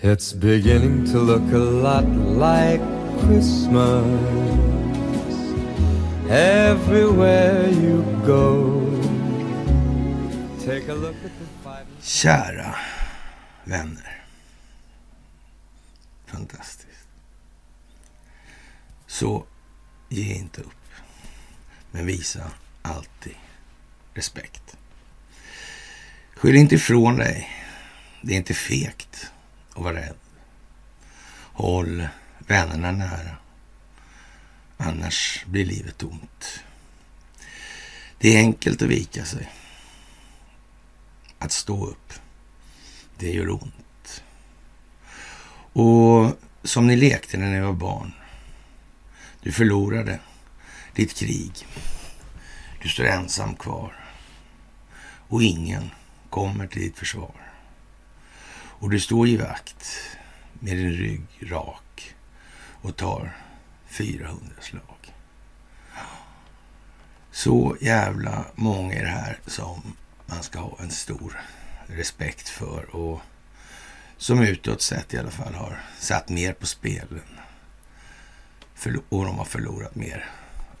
It's beginning to look a lot like Christmas everywhere you go. Take a look at the five... Kära vänner. Fantastiskt. Så ge inte upp. Men visa alltid respekt. Skyll inte ifrån dig. Det är inte fegt och var rädd. Håll vännerna nära. Annars blir livet tomt. Det är enkelt att vika sig. Att stå upp, det gör ont. Och som ni lekte när ni var barn. Du förlorade ditt krig. Du står ensam kvar. Och ingen kommer till ditt försvar. Och du står i vakt med din rygg rak och tar 400 slag. Så jävla många är det här som man ska ha en stor respekt för och som utåt sett i alla fall har satt mer på spelen. Och de har förlorat mer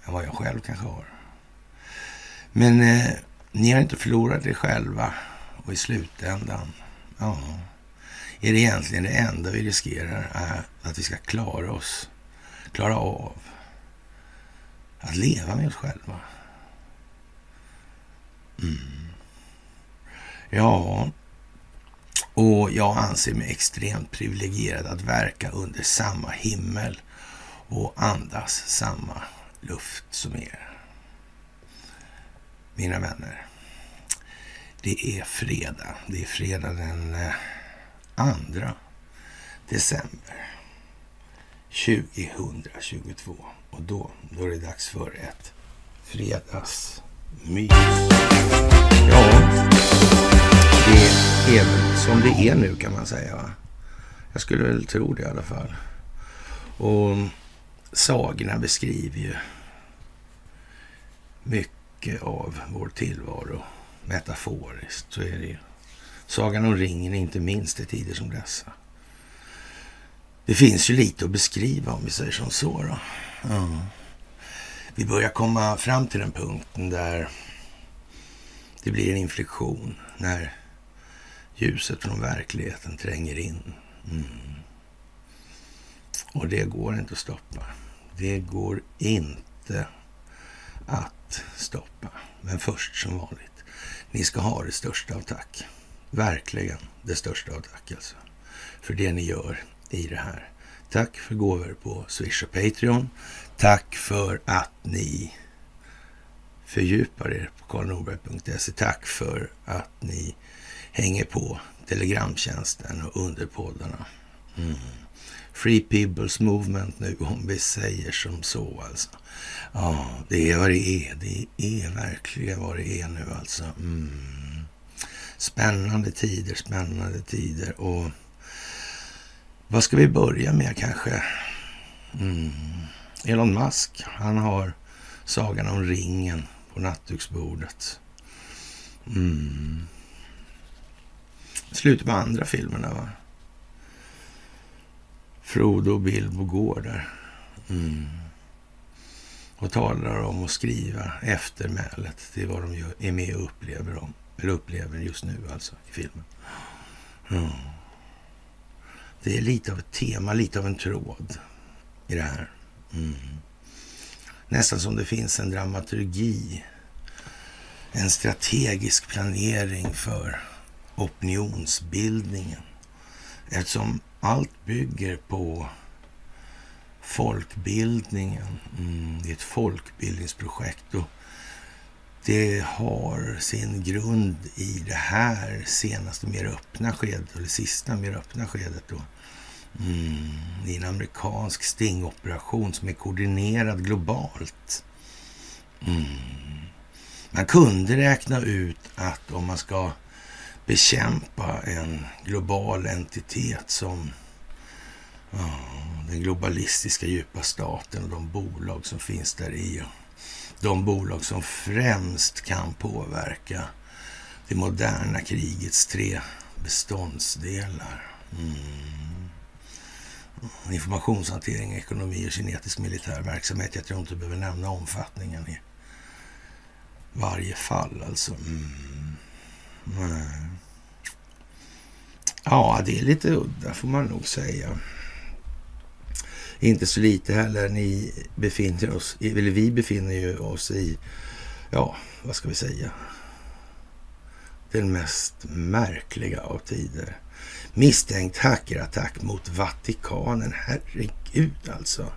än vad jag själv kanske har. Men eh, ni har inte förlorat er själva och i slutändan, ja, är det egentligen det enda vi riskerar är att vi ska klara oss, klara av att leva med oss själva. Mm. Ja, och jag anser mig extremt privilegierad att verka under samma himmel och andas samma luft som er. Mina vänner, det är fredag. Det är fredag den eh, 2 eh, december 2022. Och då, då är det dags för ett fredagsmys. Ja, det är väl som det är nu kan man säga. Va? Jag skulle väl tro det i alla fall. Och sagorna beskriver ju mycket av vår tillvaro metaforiskt. Så är det ju. Sagan om ringen, inte minst i tider som dessa. Det finns ju lite att beskriva om vi säger som så. Då. Ja. Vi börjar komma fram till den punkten där det blir en inflektion när ljuset från verkligheten tränger in. Mm. Och det går inte att stoppa. Det går inte att stoppa. Men först som vanligt, ni ska ha det största av tack. Verkligen det största av tack alltså. För det ni gör i det här. Tack för gåvor på Swish och Patreon. Tack för att ni fördjupar er på karlnorberg.se. Tack för att ni hänger på Telegramtjänsten och underpoddarna. Mm. Free People's Movement nu, om vi säger som så alltså. Ja, det är vad det är. Det är verkligen vad det är nu alltså. Mm. Spännande tider, spännande tider. Och vad ska vi börja med kanske? Mm. Elon Musk, han har sagan om ringen på nattduksbordet. Mm. Slutet på andra filmerna va? Frodo och Bilbo går där. Mm. Och talar om att skriva eftermälet till vad de är med och upplever, om, eller upplever just nu alltså i filmen. Mm. Det är lite av ett tema, lite av en tråd i det här. Mm. Nästan som det finns en dramaturgi, en strategisk planering för opinionsbildningen. Eftersom allt bygger på folkbildningen. Mm, det är ett folkbildningsprojekt och det har sin grund i det här senaste mer öppna skedet, eller sista mer öppna skedet då. Mm, I en amerikansk stingoperation som är koordinerad globalt. Mm. Man kunde räkna ut att om man ska bekämpa en global entitet som ja, den globalistiska djupa staten och de bolag som finns där i. De bolag som främst kan påverka det moderna krigets tre beståndsdelar. Mm. informationshantering, ekonomi och kinetisk militär verksamhet. Jag tror inte du behöver nämna omfattningen i varje fall alltså. Mm. mm. Ja, det är lite udda får man nog säga. Inte så lite heller. Ni befinner oss, eller vi befinner ju oss i, ja, vad ska vi säga? Den mest märkliga av tider. Misstänkt hackerattack mot Vatikanen. Herregud alltså.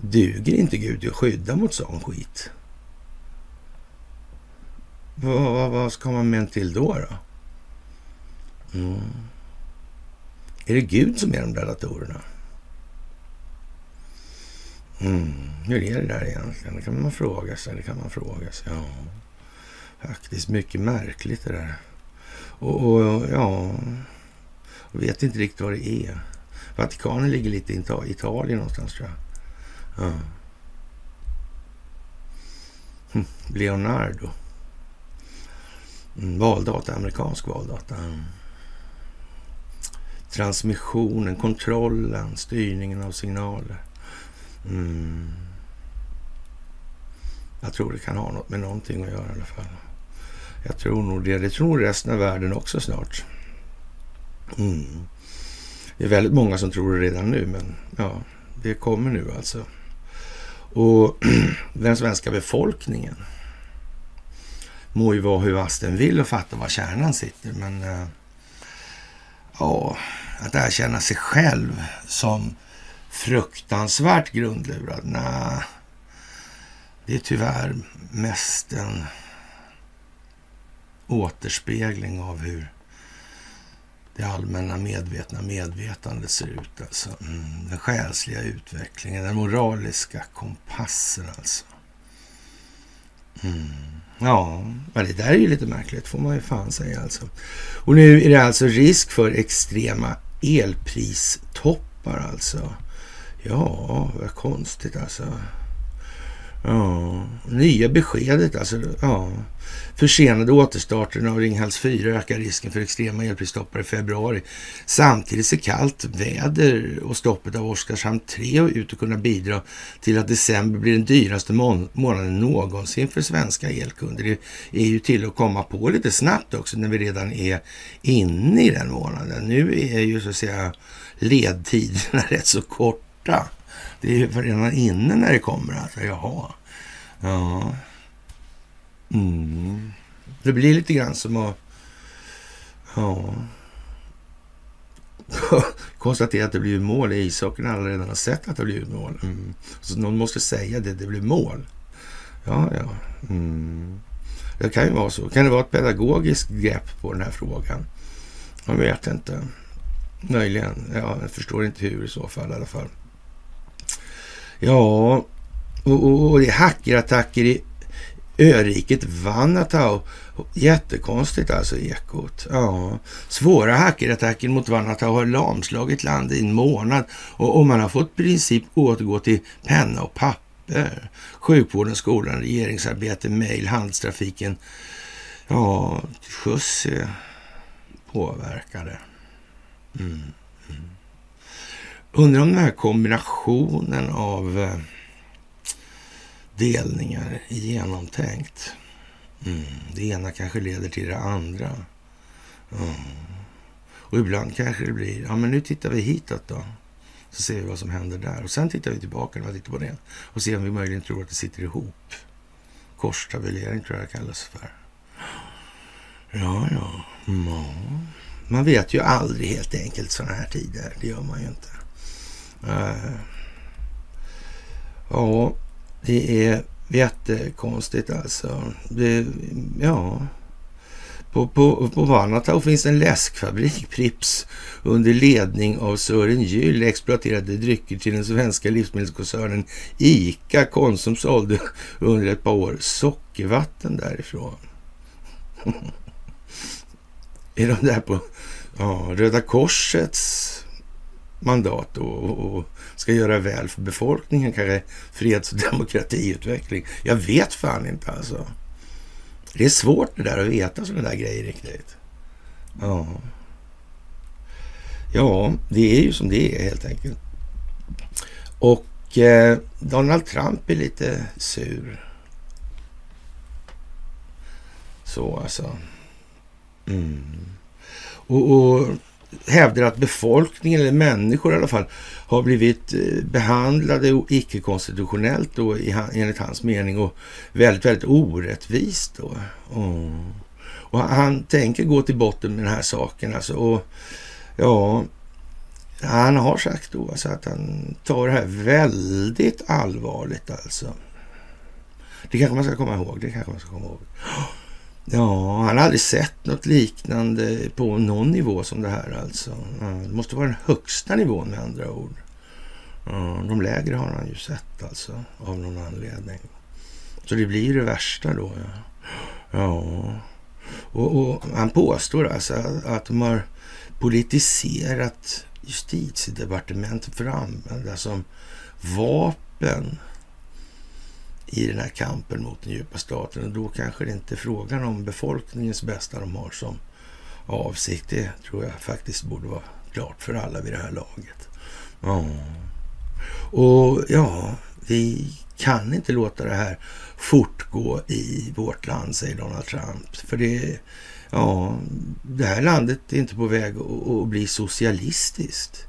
Duger inte Gud att skydda mot sån skit? Vad, vad, vad ska man med en till då? då? Mm. Är det Gud som är de där datorerna? Mm. Hur är det där egentligen? Det kan man fråga sig. Det kan man fråga sig. Ja, faktiskt mycket märkligt det där. Och, och ja, jag vet inte riktigt vad det är. Vatikanen ligger lite i Italien någonstans tror jag. Ja. Hm. Leonardo. Mm, valdata, amerikansk valdata. Mm. Transmissionen, kontrollen, styrningen av signaler. Mm. Jag tror det kan ha något med någonting att göra i alla fall. Jag tror nog det. Det tror resten av världen också snart. Mm. Det är väldigt många som tror det redan nu, men ja, det kommer nu alltså. Och den svenska befolkningen må ju vara hur vass den vill och fatta var kärnan sitter, men eh, ja, att erkänna sig själv som fruktansvärt grundlurad, nej. Det är tyvärr mest en återspegling av hur det allmänna medvetna medvetandet ser ut. Alltså. Mm, den själsliga utvecklingen, den moraliska kompassen alltså. Mm. Ja, det där är ju lite märkligt får man ju fan säga alltså. Och nu är det alltså risk för extrema elpristoppar alltså. Ja, vad konstigt alltså. Ja, nya beskedet alltså. Ja. Försenade återstarten av Ringhals 4 ökar risken för extrema elpristoppar i februari. Samtidigt ser kallt väder och stoppet av Oskarshamn 3 ut att kunna bidra till att december blir den dyraste må månaden någonsin för svenska elkunder. Det är ju till att komma på lite snabbt också när vi redan är inne i den månaden. Nu är ju så att säga ledtiderna rätt så kort borta. Det är ju redan inne när det kommer. Alltså, jaha. Ja. Mm. Det blir lite grann som att... Ja. Konstatera att det blir mål i ishockeyn. Alla redan har sett att det blir mål. Mm. Så någon måste säga det. Det blir mål. Ja, ja. Mm. Det kan ju vara så. Kan det vara ett pedagogiskt grepp på den här frågan? Jag vet inte. Möjligen. Ja, jag förstår inte hur i så fall i alla fall. Ja, och, och, och det är hackerattacker i öriket Vanatau. Jättekonstigt alltså, ekot. Ja. Svåra hackerattacker mot Vanatau har lamslagit landet i en månad och, och man har fått i princip återgå till penna och papper. Sjukvården, skolan, regeringsarbete, mejl, handelstrafiken. Ja, skjuts är påverkade. Mm. Undrar om den här kombinationen av eh, delningar är genomtänkt. Mm. Det ena kanske leder till det andra. Mm. Och ibland kanske det blir, ja men nu tittar vi hitåt då. Så ser vi vad som händer där. Och sen tittar vi tillbaka när vi tittar på det. Och ser om vi möjligen tror att det sitter ihop. Korstabulering tror jag det kallas för. Ja, ja. Mm. Man vet ju aldrig helt enkelt sådana här tider. Det gör man ju inte. Eh, ja, det är jättekonstigt alltså. Det, ja. På, på, på Vanatau finns en läskfabrik, Prips, under ledning av Sören Gyll exploaterade drycker till den svenska livsmedelskoncernen ICA. Konsum sålde under ett par år sockervatten därifrån. är de där på ja, Röda Korsets mandat och, och, ska göra väl för befolkningen, kanske freds och demokratiutveckling. Jag vet fan inte alltså. Det är svårt det där att veta sådana där grejer riktigt. Ja. ja, det är ju som det är helt enkelt. Och eh, Donald Trump är lite sur. Så alltså. Mm. Och, och hävdar att befolkningen, eller människor i alla fall, har blivit eh, behandlade icke-konstitutionellt då, enligt hans mening och väldigt, väldigt orättvist då. Mm. Och han tänker gå till botten med den här saken alltså. Och ja, han har sagt då alltså att han tar det här väldigt allvarligt alltså. Det kanske man ska komma ihåg. Det kanske man ska komma ihåg. Ja, han har aldrig sett något liknande på någon nivå som det här alltså. Det måste vara den högsta nivån med andra ord. De lägre har han ju sett alltså av någon anledning. Så det blir det värsta då. Ja. ja. Och, och, han påstår alltså att de har politiserat justitiedepartementet för att använda som vapen i den här kampen mot den djupa staten. Och då kanske det inte är frågan om befolkningens bästa de har som avsikt. Det tror jag faktiskt borde vara klart för alla vid det här laget. Ja. Och ja, vi kan inte låta det här fortgå i vårt land, säger Donald Trump. För det, ja, det här landet är inte på väg att, att bli socialistiskt.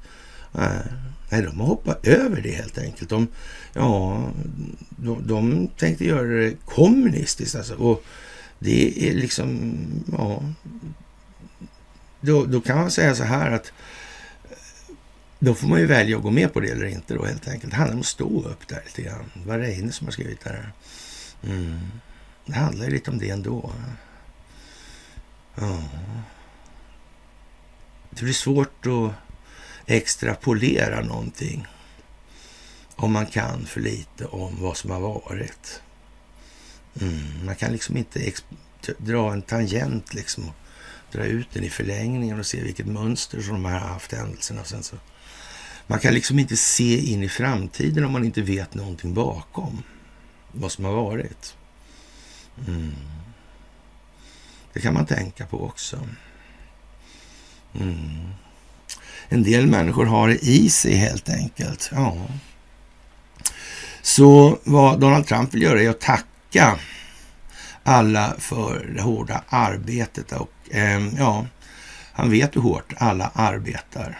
Nej, de har hoppat över det helt enkelt. De, ja, de, de tänkte göra det kommunistiskt alltså. Och det är liksom, ja, då, då kan man säga så här att eh, då får man ju välja att gå med på det eller inte då helt enkelt. Det handlar om att stå upp där lite grann. Det var Reine som har skrivit det här. Mm. Det handlar ju lite om det ändå. Ja. Det blir svårt att extrapolera någonting om man kan för lite om vad som har varit. Mm. Man kan liksom inte dra en tangent liksom och dra ut den i förlängningen och se vilket mönster som de har haft händelserna. Sen så. Man kan liksom inte se in i framtiden om man inte vet någonting bakom vad som har varit. Mm. Det kan man tänka på också. Mm. En del människor har det i sig helt enkelt. Ja. Så vad Donald Trump vill göra är att tacka alla för det hårda arbetet och eh, ja, han vet hur hårt alla arbetar.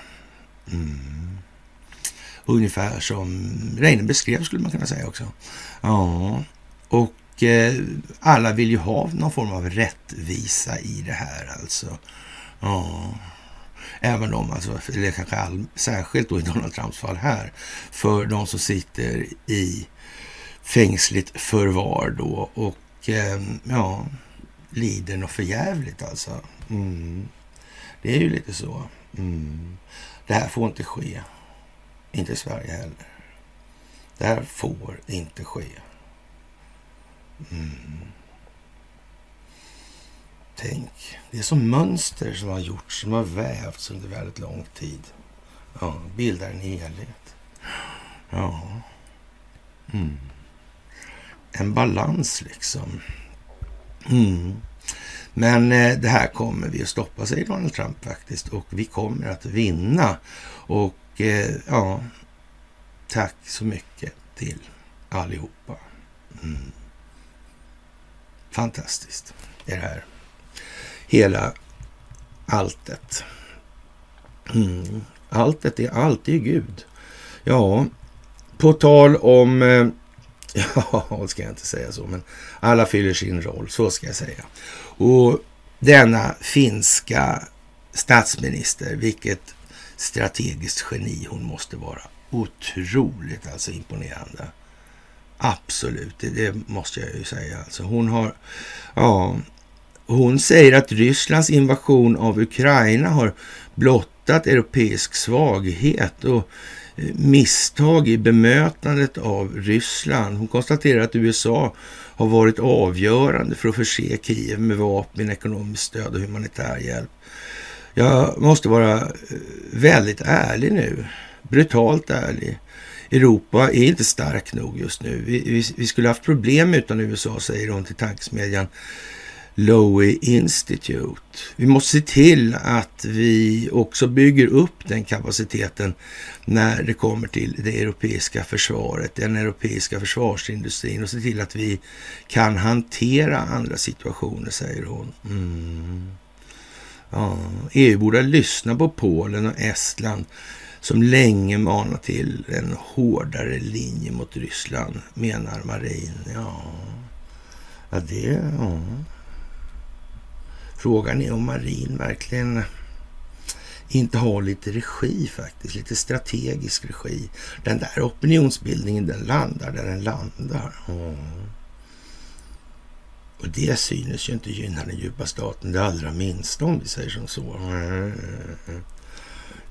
Mm. Ungefär som Reine beskrev skulle man kunna säga också. Ja, och eh, alla vill ju ha någon form av rättvisa i det här alltså. Ja, även om, alltså, eller kanske all, särskilt då i Donald Trumps fall här, för de som sitter i fängsligt förvar då och eh, ja, lider något förjävligt alltså. Mm. Det är ju lite så. Mm. Det här får inte ske. Inte i Sverige heller. Det här får inte ske. Mm. Tänk, det är som mönster som har gjorts, som har vävts under väldigt lång tid. Ja, bildar en helhet. Ja. Mm. En balans liksom. Mm. Men eh, det här kommer vi att stoppa, säger Donald Trump faktiskt. Och vi kommer att vinna. Och eh, ja, tack så mycket till allihopa. Mm. Fantastiskt är det här. Hela alltet. Mm. Alltet är alltid Gud. Ja, på tal om... Eh, ja, ska jag inte säga så, men alla fyller sin roll, så ska jag säga. Och denna finska statsminister, vilket strategiskt geni hon måste vara. Otroligt alltså imponerande. Absolut, det, det, måste jag ju säga. Alltså hon har, ja, hon säger att Rysslands invasion av Ukraina har blottat europeisk svaghet och eh, misstag i bemötandet av Ryssland. Hon konstaterar att USA har varit avgörande för att förse Kiev med vapen, ekonomiskt stöd och humanitär hjälp. Jag måste vara eh, väldigt ärlig nu, brutalt ärlig. Europa är inte stark nog just nu. Vi, vi, vi skulle haft problem utan USA, säger hon till tankesmedjan Lowy Institute. Vi måste se till att vi också bygger upp den kapaciteten när det kommer till det europeiska försvaret, den europeiska försvarsindustrin och se till att vi kan hantera andra situationer, säger hon. Mm. Ja, EU borde lyssna på Polen och Estland som länge manat till en hårdare linje mot Ryssland, menar Marin. Ja, ja det... Ja. Frågan är om Marin verkligen inte har lite regi faktiskt, lite strategisk regi. Den där opinionsbildningen, den landar där den landar. Mm. Och det synes ju inte gynna den djupa staten det allra minsta om vi säger som så.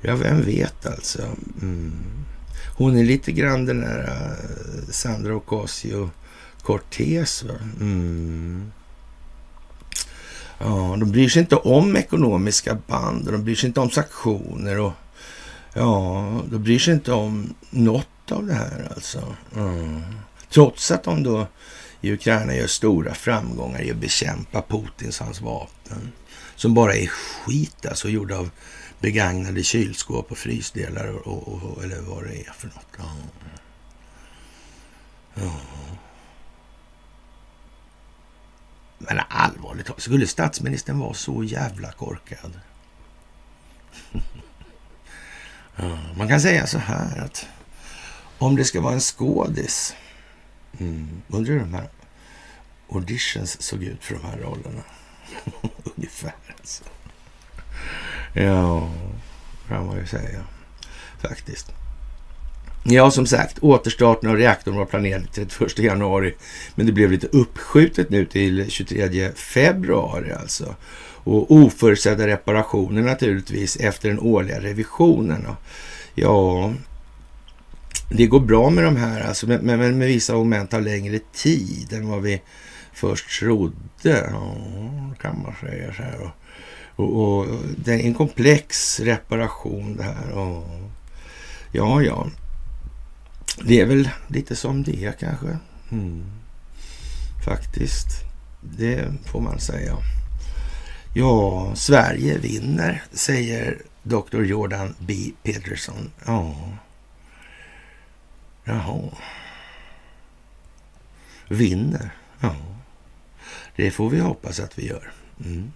Ja, vem vet alltså. Mm. Hon är lite grann den där uh, Sandra Ocasio Cortez. Va? Mm. Ja, de bryr sig inte om ekonomiska band och de bryr sig inte om sanktioner och ja, de bryr sig inte om något av det här alltså. Mm. Trots att de då i Ukraina gör stora framgångar i att bekämpa Putins hans vapen. Som bara är skit alltså, gjorda av begagnade kylskåp och frysdelar och, och, och, eller vad det är för något. Ja. ja. Men allvarligt skulle statsministern vara så jävla korkad? man kan säga så här att om det ska vara en skådis, mm, undrar hur de här auditions såg ut för de här rollerna. Ungefär alltså. Ja, kan man ju säga faktiskt. Ja, som sagt, återstarten av reaktorn var planerad till 31 januari, men det blev lite uppskjutet nu till 23 februari alltså. Och oförutsedda reparationer naturligtvis efter den årliga revisionen. Ja, det går bra med de här, alltså, men, men med vissa moment tar längre tid än vad vi först trodde. Ja, kan man säga så här. Och, och, det är en komplex reparation det här. Och, ja, ja. Det är väl lite som det är kanske. Mm. Faktiskt. Det får man säga. Ja, Sverige vinner, säger Dr. Jordan B. Peterson. Ja. Jaha. Vinner? Ja. Det får vi hoppas att vi gör. Mm.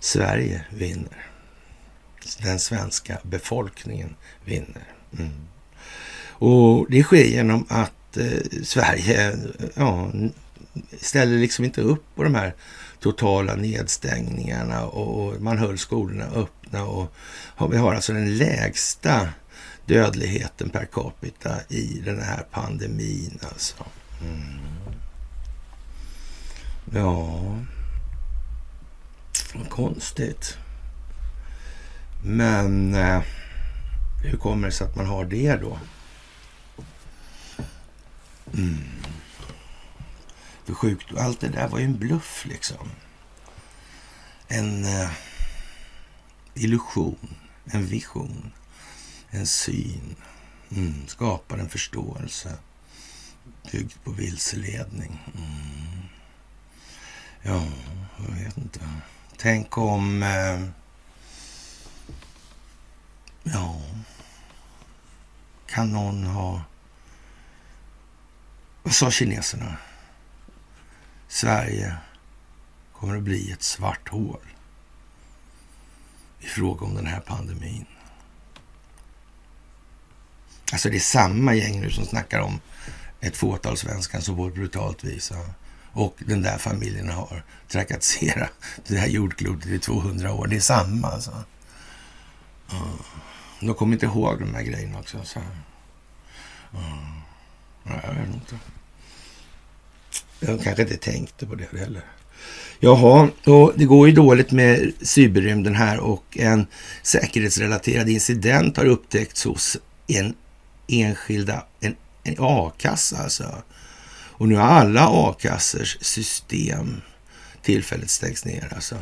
Sverige vinner. Den svenska befolkningen vinner. Mm. Och det sker genom att eh, Sverige ja, ställer liksom inte upp på de här totala nedstängningarna och, och man höll skolorna öppna och vi har alltså den lägsta dödligheten per capita i den här pandemin alltså. Mm. Ja, vad konstigt. Men eh, hur kommer det sig att man har det då? Mm. För sjukt, allt det där var ju en bluff liksom. En eh, illusion, en vision, en syn. Mm. Skapar en förståelse byggd på vilseledning. Mm. Ja, jag vet inte. Tänk om... Eh, ja... Kan någon ha... Vad sa kineserna? Sverige kommer att bli ett svart hål i fråga om den här pandemin. Alltså det är samma gäng nu som snackar om ett fåtal svenskar som på ett brutalt vis och den där familjen har trakasserat det här jordklotet i 200 år. Det är samma alltså. Mm. de kommer inte ihåg de här grejerna också. Så. Uh, jag vet inte. Jag kanske inte tänkte på det heller. Jaha, och det går ju dåligt med cyberrymden här och en säkerhetsrelaterad incident har upptäckts hos en enskilda, en, en a-kassa alltså. Och nu har alla a-kassors system tillfälligt stängts ner alltså.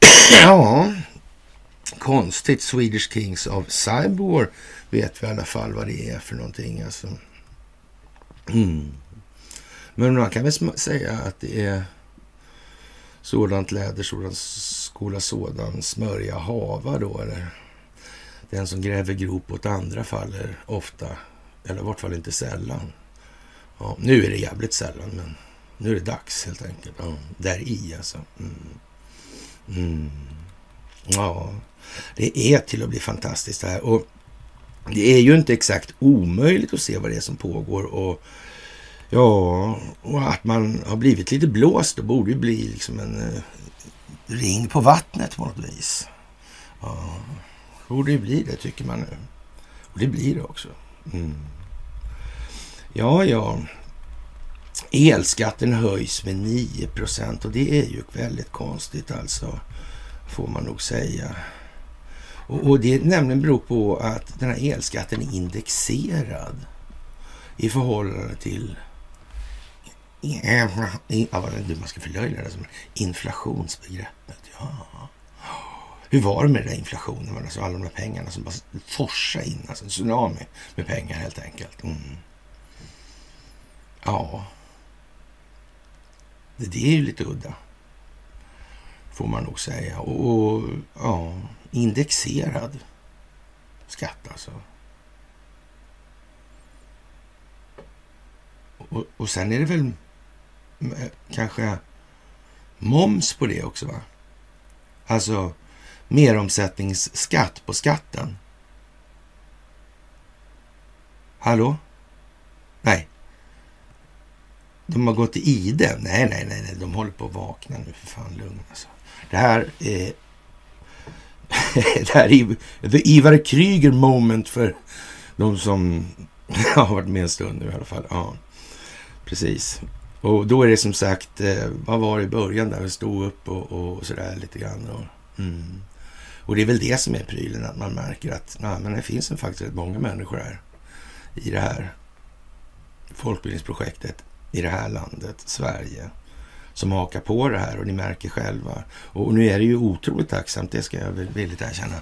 ja, konstigt. Swedish Kings of Cyborg vet vi i alla fall vad det är för någonting alltså. Mm. Men man kan väl säga att det är Sådant läder, sådan skola, sådan smörja hava då, eller? Den som gräver grop åt andra faller ofta, eller i vart fall inte sällan. Ja, nu är det jävligt sällan, men nu är det dags helt enkelt. Ja, där i alltså. Mm. Mm. Ja, det är till att bli fantastiskt det här. Och det är ju inte exakt omöjligt att se vad det är som pågår. Och ja, och att man har blivit lite blåst. Det borde ju bli liksom en eh, ring på vattnet på något vis. Ja, borde ju bli det tycker man nu. Och det blir det också. Mm. Ja, ja. Elskatten höjs med 9 procent och det är ju väldigt konstigt alltså, får man nog säga. Och, och det nämligen beror på att den här elskatten är indexerad i förhållande till ja, vad är det man ska förlöjliga det som inflationsbegreppet. Ja. Hur var det med den där inflationen? Alltså alla de där pengarna som bara forsade in, alltså en tsunami med pengar helt enkelt. Mm. Ja, det är ju lite udda. Får man nog säga. Och, och ja, indexerad skatt alltså. Och, och sen är det väl kanske moms på det också va? Alltså meromsättningsskatt på skatten. Hallå? Nej, de har gått i ide. Nej, nej, nej, nej, de håller på att vakna nu. För fan, lugn alltså. Det här är... det här är the Ivar Kryger moment för de som har varit med en stund nu i alla fall. Ja, precis. Och då är det som sagt, eh, vad var det i början där? Vi stod upp och, och sådär lite grann. Och, mm. och det är väl det som är prylen, att man märker att na, men det finns faktiskt rätt många människor här i det här folkbildningsprojektet i det här landet, Sverige, som hakar på det här och ni märker själva. Och nu är det ju otroligt tacksamt, det ska jag villigt erkänna,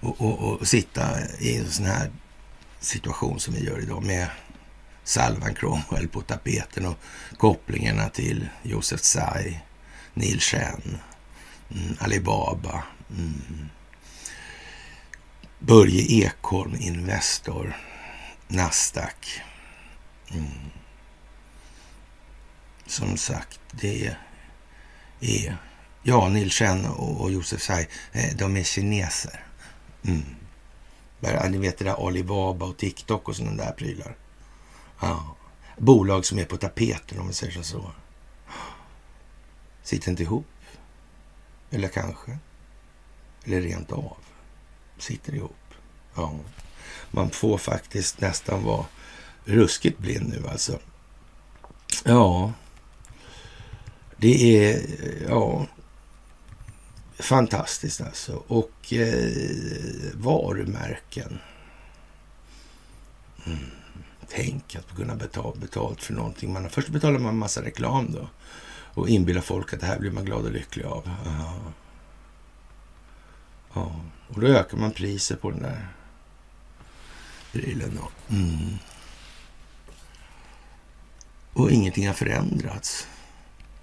och, och, och sitta i en sån här situation som vi gör idag med Salvan Cromwell på tapeten och kopplingarna till Josef Tsai, Neil Chen, mm, Alibaba, mm. Börje Ekholm, Investor, Nasdaq. Mm som sagt, det är... Ja, Neil Chen och, Josef Tsai, eh, de är kineser. Mm. Ni vet det där Alibaba och TikTok och sådana där prylar. Ja. Bolag som är på tapeten om vi säger så. Sitter inte ihop. Eller kanske. Eller rent av. Sitter ihop. Ja. Man får faktiskt nästan vara ruskigt blind nu alltså. Ja, det är ja, fantastiskt alltså. Och eh, varumärken. Mm. Tänk att kunna betala betalt för någonting. Man, först betalar man massa reklam då och inbillar folk att det här blir man glad och lycklig av. Aha. Ja, och då ökar man priset på den där prylen då. Mm. Och ingenting har förändrats.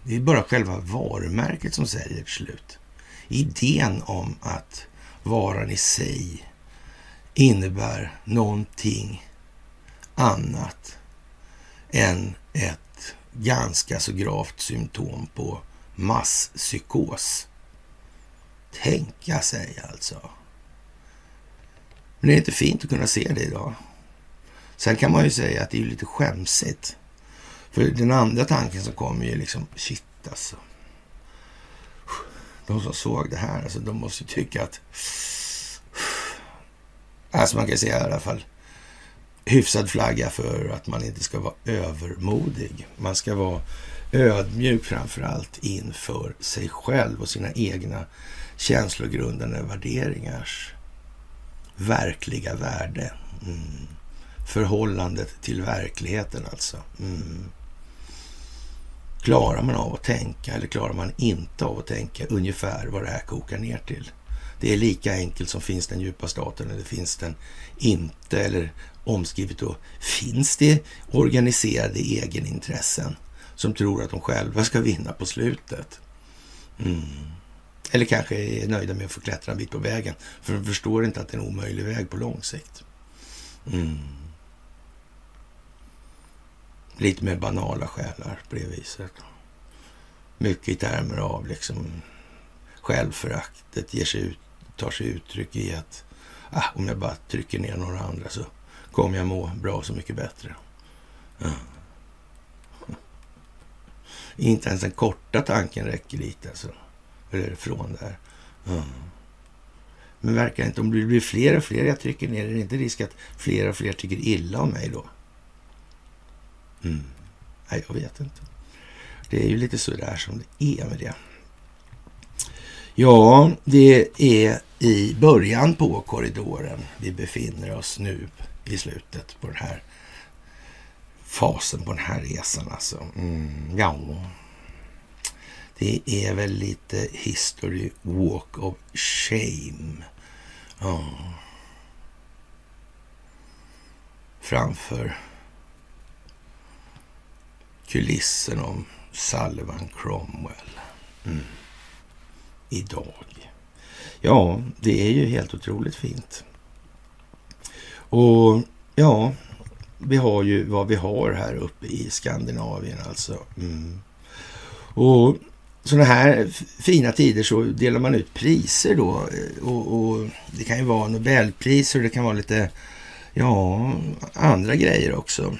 Det är bara själva varumärket som säljer till slut. Idén om att varan i sig innebär någonting annat än ett ganska så gravt symptom på masspsykos. Tänka sig alltså. Men det är inte fint att kunna se det idag. Sen kan man ju säga att det är lite skämsigt för den andra tanken som kommer är ju liksom, shit alltså. De som såg det här, alltså, de måste ju tycka att... Alltså man kan säga i alla fall hyfsad flagga för att man inte ska vara övermodig. Man ska vara ödmjuk framför allt inför sig själv och sina egna känslogrundande värderingars verkliga värde. Mm. Förhållandet till verkligheten alltså. Mm. Klarar man av att tänka eller klarar man inte av att tänka ungefär vad det här kokar ner till? Det är lika enkelt som finns den djupa staten eller finns den inte? Eller omskrivet då, finns det organiserade egenintressen som tror att de själva ska vinna på slutet? Mm. Eller kanske är nöjda med att få klättra en bit på vägen. För de förstår inte att det är en omöjlig väg på lång sikt. Mm. Lite mer banala själar på det viset. Mycket i termer av liksom självföraktet ger sig ut, tar sig uttryck i att ah, om jag bara trycker ner några andra så kommer jag må bra så mycket bättre. Ja. Inte ens den korta tanken räcker lite alltså. Eller från där. Ja. Men verkar inte, om det blir fler och fler jag trycker ner, är det inte risk att fler och fler tycker illa om mig då? Mm. Nej, jag vet inte. Det är ju lite så där som det är med det. Ja, det är i början på korridoren vi befinner oss nu i slutet på den här fasen på den här resan alltså. Mm, ja, det är väl lite history walk of shame. Ja. Framför kulissen om Sullivan Cromwell. Mm. Idag. Ja, det är ju helt otroligt fint. Och ja, vi har ju vad vi har här uppe i Skandinavien alltså. Mm. Och sådana här fina tider så delar man ut priser då. Eh, och, och, det kan ju vara Nobelpriser och det kan vara lite, ja, andra grejer också.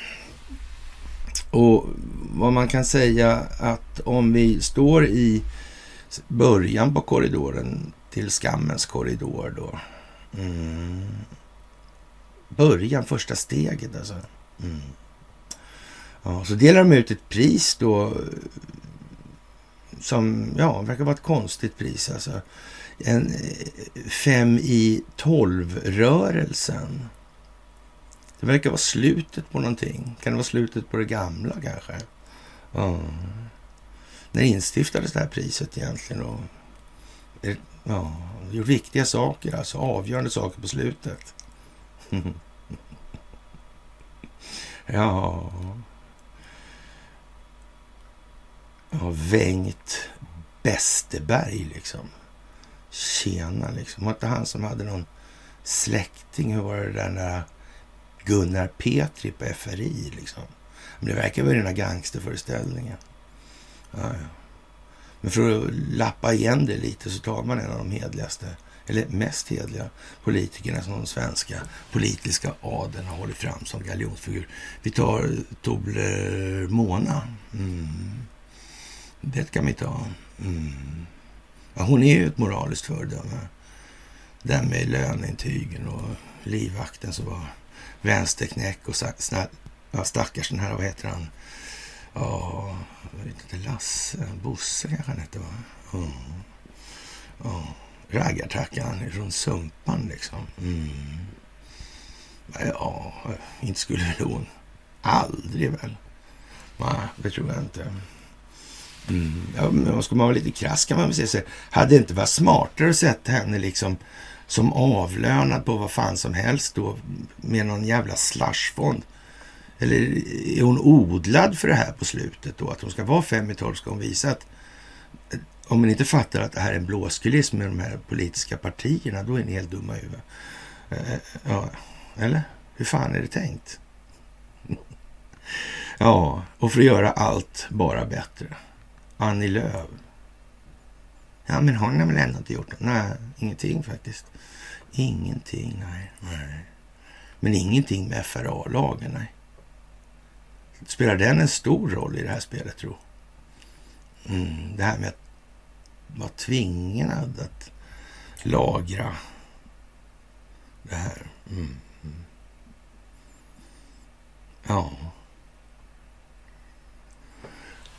Och vad man kan säga att om vi står i början på korridoren till skammens korridor då. Mm. Början, första steget alltså. Mm. Ja, så delar de ut ett pris då som, ja, verkar vara ett konstigt pris alltså. En eh, fem i tolv-rörelsen. Det verkar vara slutet på någonting. Kan det vara slutet på det gamla kanske? Ja. När instiftades det här priset egentligen? Och, ja, gjort viktiga saker, alltså avgörande saker på slutet. ja. Ja, Bengt Besteberg, liksom. Tjena liksom. Var inte han som hade någon släkting? Hur var det där när Gunnar Petri på FRI liksom? Men det verkar vara den här gangsterföreställningen. Ja, ja. Men för att lappa igen det lite så tar man en av de hedligaste, eller mest hedliga politikerna som de svenska politiska adeln har hållit fram som galjonsfigur. Vi tar eh, Tobler eh, Mona. Mm. Det kan vi ta. Mm. Ja, hon är ju ett moraliskt föredöme. Den med löneintygen och livvakten som var vänsterknäck och ja, stackars den här, vad heter han? Ja, jag vet inte, Lasse, Bosse kanske han hette va? Mm. Ja, raggartackan från Sumpan liksom. Mm. Ja, inte skulle väl hon. Aldrig väl. Nej, det tror jag inte. Mm. Ja, men ska man vara lite krass kan man väl säga så Hade det inte varit smartare att sätta henne liksom som avlönad på vad fan som helst då med någon jävla slashfond? Eller är hon odlad för det här på slutet då? Att hon ska vara fem i tolv ska hon visa att om ni inte fattar att det här är en blåskuliss med de här politiska partierna, då är ni helt dumma i huvudet. Eh, ja, eller? Hur fan är det tänkt? ja, och för att göra allt bara bättre. Annie Lööf. Ja, men hon har väl ändå inte gjort något? Nej, ingenting faktiskt. Ingenting, nej. nej. Men ingenting med FRA-lagen, nej. Spelar den en stor roll i det här spelet, tro? Mm, det här med att var tvingad att lagra det här. Mm. mm. Ja.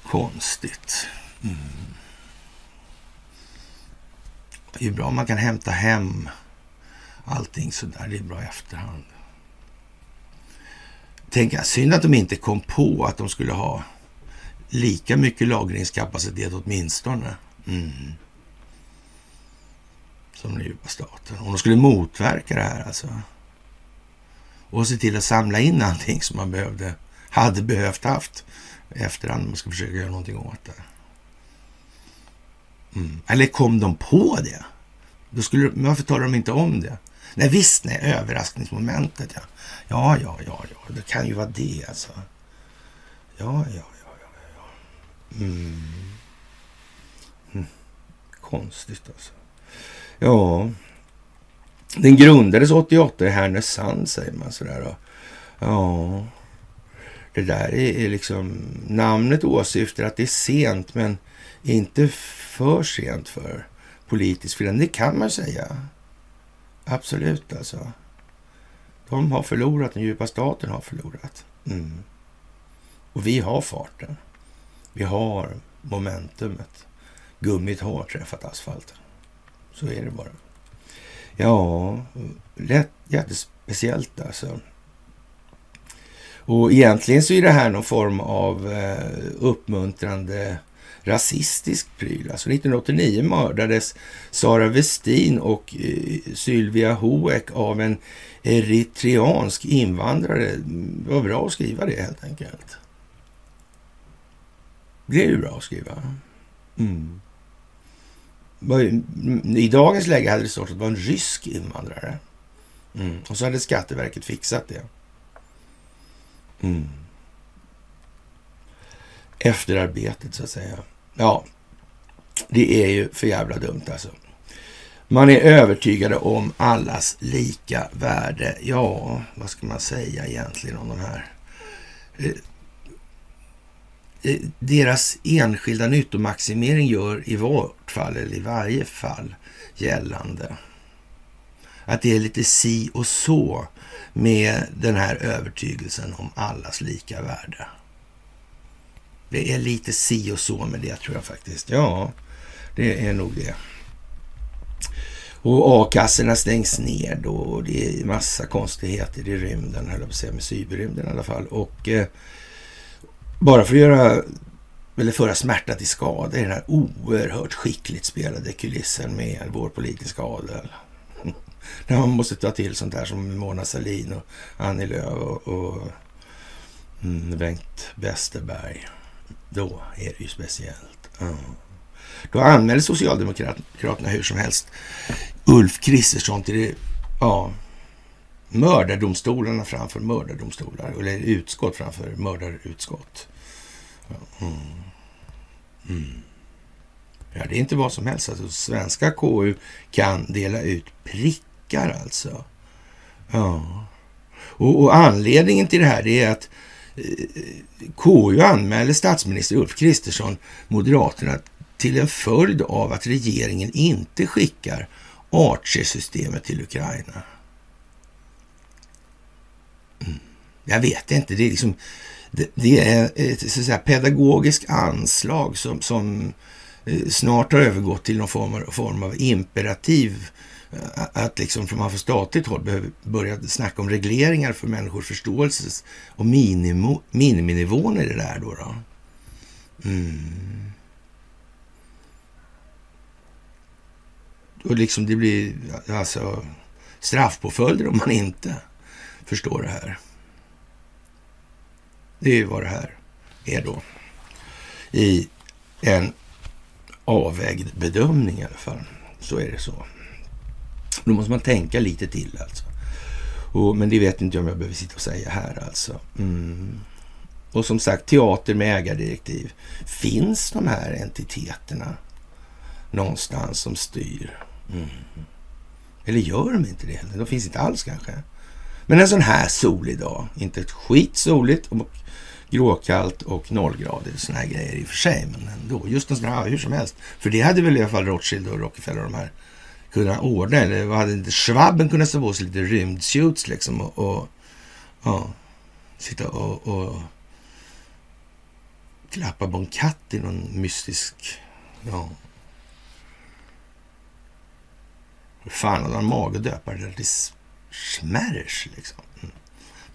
Konstigt. Mm. Det är bra om man kan hämta hem allting sådär. Det är bra i efterhand. Tänk, synd att de inte kom på att de skulle ha lika mycket lagringskapacitet åtminstone. Mm. Som den djupa staten. Och de skulle motverka det här alltså. Och se till att samla in allting som man behövde, hade behövt haft efterhand. Man ska försöka göra någonting åt det. Mm. Eller kom de på det? Då skulle, varför talar de inte om det? Nej visst, nej, överraskningsmomentet ja. Ja, ja, ja, ja, det kan ju vara det alltså. Ja, ja, ja, ja, ja. Mm. Konstigt alltså. Ja, den grundades 88 i Härnösand säger man sådär. Då. Ja, det där är liksom, namnet åsyftar att det är sent men inte för sent för politisk förändring. Det kan man säga. Absolut alltså. De har förlorat, den djupa staten har förlorat. Mm. Och vi har farten. Vi har momentumet. Gummit har träffat asfalten. Så är det bara. Ja, lätt, jättespeciellt alltså. Och egentligen så är det här någon form av eh, uppmuntrande rasistisk pryl. Alltså 1989 mördades Sara Westin och eh, Sylvia Hoek av en eritreansk invandrare. Det var bra att skriva det helt enkelt. Det är ju bra att skriva. Mm. I dagens läge hade det stått att det var en rysk invandrare. Mm. Och så hade Skatteverket fixat det. Mm. Efterarbetet så att säga. Ja, det är ju för jävla dumt alltså. Man är övertygade om allas lika värde. Ja, vad ska man säga egentligen om de här? Eh, Eh, deras enskilda nyttomaximering gör i vart fall, eller i varje fall, gällande att det är lite si och så med den här övertygelsen om allas lika värde. Det är lite si och så med det tror jag faktiskt. Ja, det är nog det. Och a-kassorna stängs ner då och det är massa konstigheter i rymden, höll jag på att säga, med cyberrymden i alla fall. Och eh, bara för att göra, eller föra smärta till skada i den här oerhört skickligt spelade kulissen med vår politiska adel. När man måste ta till sånt här som Mona Sahlin och Annie Lööf och, och mm, Bengt Westerberg. Då är det ju speciellt. Mm. Då anmälde Socialdemokraterna hur som helst Ulf Kristersson till det, ja, mördardomstolarna framför mördardomstolar. Eller utskott framför mördarutskott. Mm. Mm. Ja, det är inte vad som helst. Alltså, svenska KU kan dela ut prickar alltså. Ja. Och, och anledningen till det här är att eh, KU anmäler statsminister Ulf Kristersson, Moderaterna, till en följd av att regeringen inte skickar Archer-systemet till Ukraina. Mm. Jag vet inte, det är liksom det, det är ett så säga, pedagogiskt anslag som, som eh, snart har övergått till någon form av, form av imperativ eh, att liksom från man från statligt håll behöver börja snacka om regleringar för människors förståelse och minimo, miniminivån i det där då. då. Mm. Och liksom det blir alltså straffpåföljder om man inte förstår det här. Det är ju vad det här är då. I en avvägd bedömning i alla fall. Så är det så. Då måste man tänka lite till alltså. Och, men det vet inte jag om jag behöver sitta och säga här alltså. Mm. Och som sagt, teater med ägardirektiv. Finns de här entiteterna någonstans som styr? Mm. Eller gör de inte det? De finns inte alls kanske. Men en sån här solig dag, inte ett skit soligt och gråkallt och nollgradigt, Sådana här grejer i och för sig, men ändå. Just en sån här, hur som helst. För det hade väl i alla fall Rothschild och Rockefeller och de här kunnat ordna. Eller vad hade inte Schwabben kunnat stå på sig lite rymdsuits liksom och, och ja, sitta och, och klappa på en katt i någon mystisk, ja. Hur fan hade han mage att döpa det till Smärs liksom? Mm.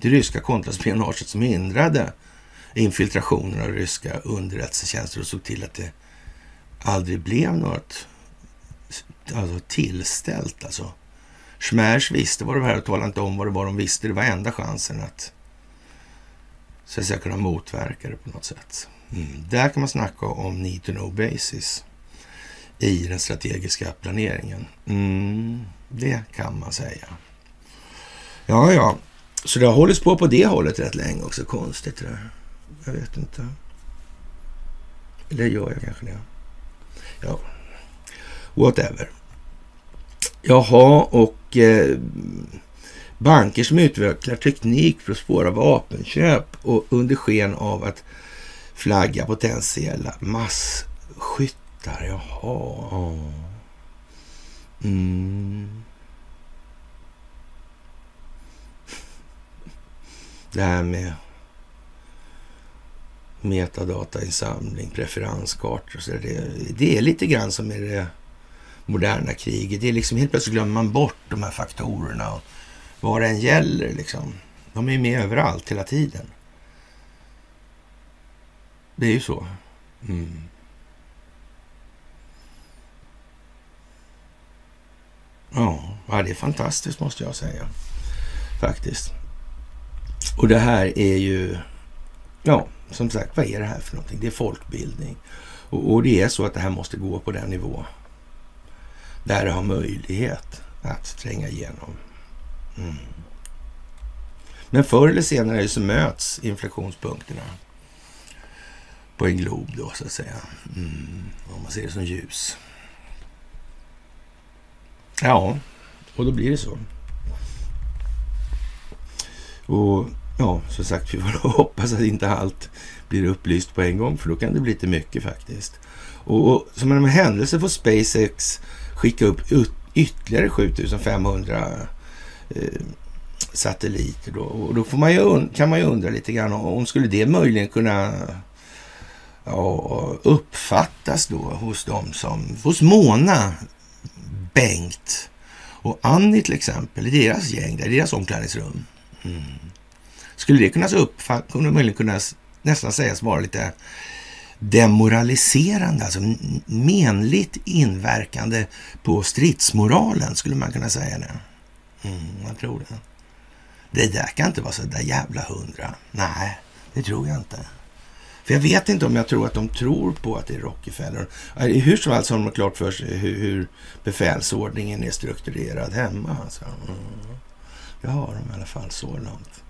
Det ryska kontraspionaget som hindrade infiltrationen av ryska underrättelsetjänster och såg till att det aldrig blev något alltså tillställt alltså. Schmärs visste vad det var och talade inte om vad det var de visste. Det var enda chansen att så att säga, kunna motverka det på något sätt. Mm. Där kan man snacka om need to know basis i den strategiska planeringen. Mm, det kan man säga. Ja, ja. Så det har hållits på på det hållet rätt länge också. Konstigt det där. Jag vet inte. Eller gör jag kanske det? Ja, whatever. Jaha, och eh, banker som utvecklar teknik för att spåra vapenköp och under sken av att flagga potentiella masskyttar. Jaha. Mm. Det här med metadatainsamling, preferenskartor och så det, det är lite grann som i det moderna kriget. Det är liksom helt plötsligt glömmer man bort de här faktorerna och vad det än gäller liksom. De är med överallt hela tiden. Det är ju så. Mm. Ja, det är fantastiskt måste jag säga. Faktiskt. Och det här är ju, ja, som sagt, vad är det här för någonting? Det är folkbildning. Och, och det är så att det här måste gå på den nivå där det har möjlighet att tränga igenom. Mm. Men förr eller senare så möts inflationspunkterna på en glob då, så att säga. Mm. Om man ser det som ljus. Ja, och då blir det så. Och ja, som sagt, vi får hoppas att inte allt blir upplyst på en gång, för då kan det bli lite mycket faktiskt. Och, och som en händelse får SpaceX skicka upp ytterligare 7500 eh, satelliter. Då. Och då får man ju, kan man ju undra lite grann om skulle det möjligen kunna ja, uppfattas då hos dem som, hos Mona, Bengt och Annie till exempel, i deras gäng, där, i deras omklädningsrum. Mm. Skulle det kunna uppfattas, möjligen kunna nästan sägas vara lite demoraliserande, alltså menligt inverkande på stridsmoralen, skulle man kunna säga det. Mm, jag tror det. Det där kan inte vara så där jävla hundra. Nej, det tror jag inte. För jag vet inte om jag tror att de tror på att det är Rockefeller. Hur som helst har de klart för sig hur, hur befälsordningen är strukturerad hemma. Alltså. Mm. Det har de i alla fall så långt.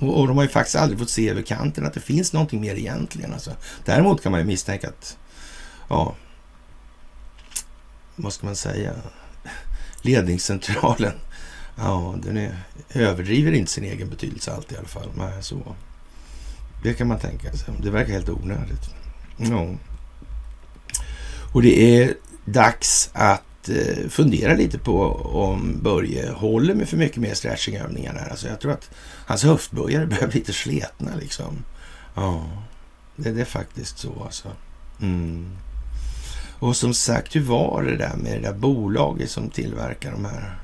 Och, och, de har ju faktiskt aldrig fått se över kanten att det finns någonting mer egentligen. Alltså. Däremot kan man ju misstänka att, ja, vad ska man säga, ledningscentralen, ja, den är, överdriver inte sin egen betydelse alltid i alla fall. Nej, så. Det kan man tänka sig. Det verkar helt onödigt. Ja. Och det är dags att Eh, fundera lite på om Börje håller med för mycket mer stretchingövningar. Alltså jag tror att hans höftböjare börjar bli lite sletna liksom. Ja, det, det är faktiskt så alltså. Mm. Och som sagt, hur var det där med det där bolaget som tillverkar de här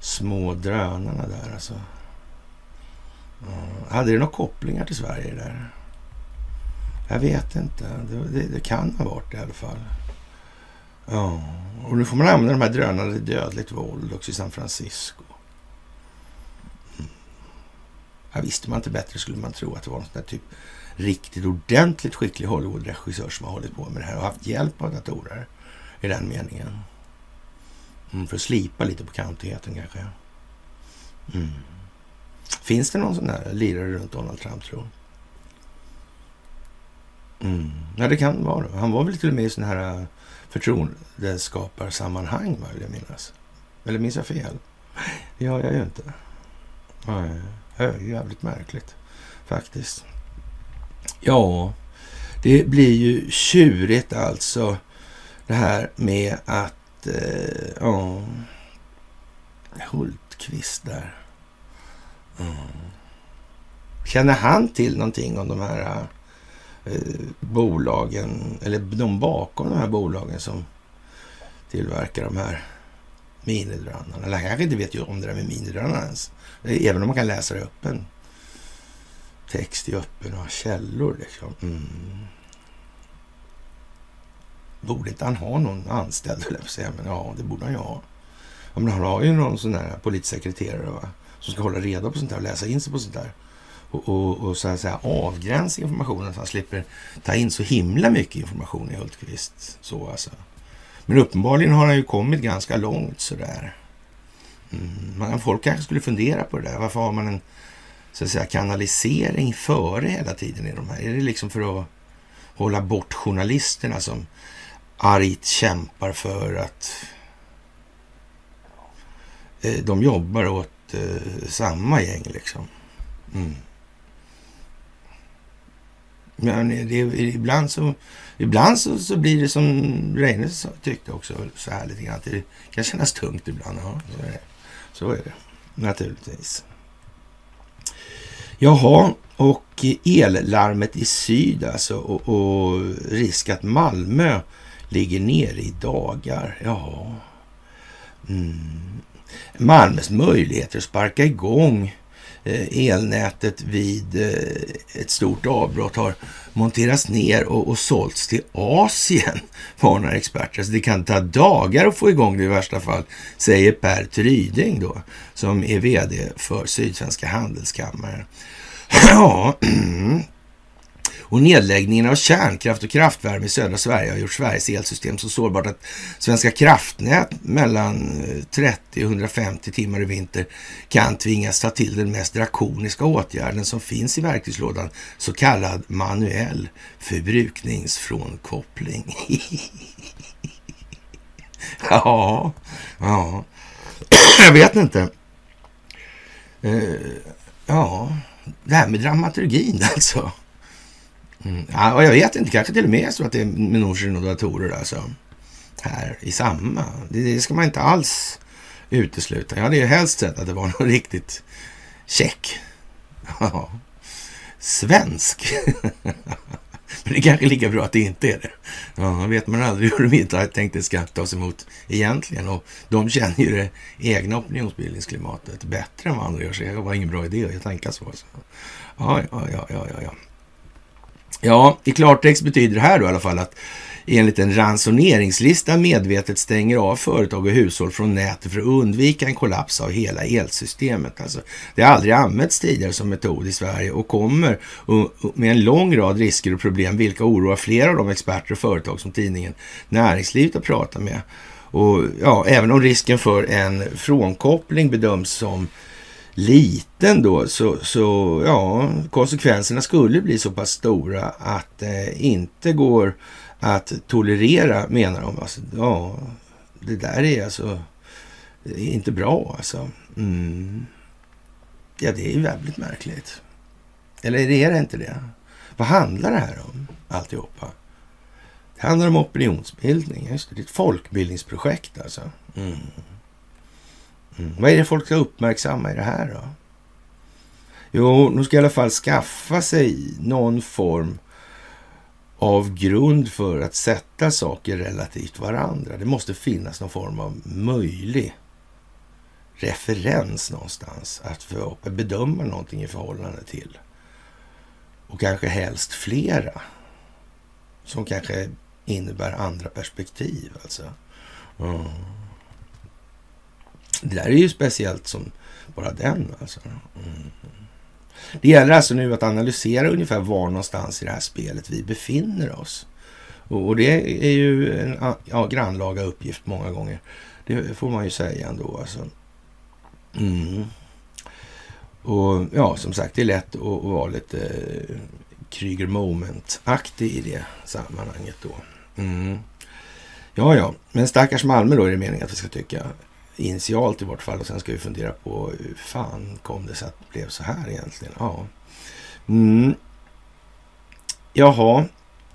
små drönarna där alltså? Ja. Hade det några kopplingar till Sverige där? Jag vet inte. Det, det, det kan ha varit det i alla fall. Ja, och nu får man använda de här drönarna till dödligt våld också i San Francisco. Mm. Ja, visste man inte bättre skulle man tro att det var någon sån där typ riktigt ordentligt skicklig Hollywood-regissör som har hållit på med det här och haft hjälp av datorer i den meningen. Mm, för att slipa lite på kantigheten kanske. Mm. Finns det någon sån där lirare runt Donald Trump tror mm. Ja, det kan vara. Han var väl till och med i sån här förtroendeskaparsammanhang, vill jag minnas. Eller minns jag fel? Det gör jag ju inte. Nej, det är jävligt märkligt faktiskt. Ja, det blir ju tjurigt alltså det här med att, eh, ja, Hultqvist där. Mm. Känner han till någonting om de här Eh, bolagen, eller de bakom de här bolagen som tillverkar de här minidrönarna. Eller han kanske inte vet ju om det där med minidrönarna ens. Även om man kan läsa det öppen text i öppna källor. Liksom. Mm. Borde inte han ha någon anställd, eller säga. Men ja, det borde han ju ha. Ja, men han har ju någon sån där polissekreterare va? som ska hålla reda på sånt där och läsa in sig på sånt där och, och, och så att säga avgränsa informationen så han slipper ta in så himla mycket information i Hultqvist. Så alltså. Men uppenbarligen har han ju kommit ganska långt sådär. Mm. Folk kanske skulle fundera på det där. Varför har man en så att säga, kanalisering före hela tiden i de här? Är det liksom för att hålla bort journalisterna som argt kämpar för att eh, de jobbar åt eh, samma gäng liksom. Mm. Men det, ibland så, ibland så, så blir det som Reine tyckte också så här lite grann. Det kan kännas tungt ibland. Ja, så är det, så är det naturligtvis. Jaha, och ellarmet i syd alltså och, och risk att Malmö ligger nere i dagar. Ja. Mm. Malmös möjligheter att sparka igång Eh, elnätet vid eh, ett stort avbrott har monterats ner och, och sålts till Asien, varnar experter. Alltså det kan ta dagar att få igång det i värsta fall, säger Per Tryding då, som är vd för Sydsvenska Handelskammaren. Ja, och nedläggningen av kärnkraft och kraftvärme i södra Sverige har gjort Sveriges elsystem så sårbart att Svenska kraftnät mellan eh, 30 och 150 timmar i vinter kan tvingas ta till den mest drakoniska åtgärden som finns i verktygslådan, så kallad manuell förbrukningsfrånkoppling. ja, ja, jag vet inte. Uh, ja, det här med dramaturgin alltså. Mm. Ja, och jag vet inte, kanske till och med så att det är Minochen och datorer alltså. Här i samma. Det, det, ska man inte alls utesluta. Jag hade ju helst sett att det var något riktigt check. Svensk. Men det är kanske är lika bra att det inte är det. Ja, vet man aldrig hur de inte har tänkt det ska tas emot egentligen. Och de känner ju det egna opinionsbildningsklimatet bättre än vad andra gör. Så det var ingen bra idé att tänka så. Alltså. Ja, ja, ja, ja, ja. Ja, i klartext betyder det här då i alla fall att enligt en ransoneringslista medvetet stänger av företag och hushåll från nätet för att undvika en kollaps av hela elsystemet. Alltså, det har aldrig använts tidigare som metod i Sverige och kommer med en lång rad risker och problem, vilka oroar flera av de experter och företag som tidningen Näringslivet har pratat med. Och ja, även om risken för en frånkoppling bedöms som liten då så, så ja, konsekvenserna skulle bli så pass stora att det eh, inte går att tolerera menar de. Alltså, ja, det där är alltså är inte bra alltså. Mm. Ja, det är ju väldigt märkligt. Eller är det inte det? Vad handlar det här om alltihopa? Det handlar om opinionsbildning. Just det, det är ett folkbildningsprojekt alltså. Mm. Mm. Vad är det folk ska uppmärksamma i det här då? Jo, de ska i alla fall skaffa sig någon form av grund för att sätta saker relativt varandra. Det måste finnas någon form av möjlig referens någonstans att bedöma någonting i förhållande till. Och kanske helst flera. Som kanske innebär andra perspektiv alltså. Mm. Det där är ju speciellt som bara den alltså. Mm. Det gäller alltså nu att analysera ungefär var någonstans i det här spelet vi befinner oss. Och det är ju en ja, grannlaga uppgift många gånger. Det får man ju säga ändå. Alltså. Mm. Och ja, som sagt, det är lätt att, att vara lite eh, Kryger Moment-aktig i det sammanhanget då. Mm. Ja, ja, men stackars Malmö då är det meningen att vi ska tycka initialt i vart fall. Och sen ska vi fundera på hur fan kom det sig att det blev så här egentligen? Ja. Mm. Jaha,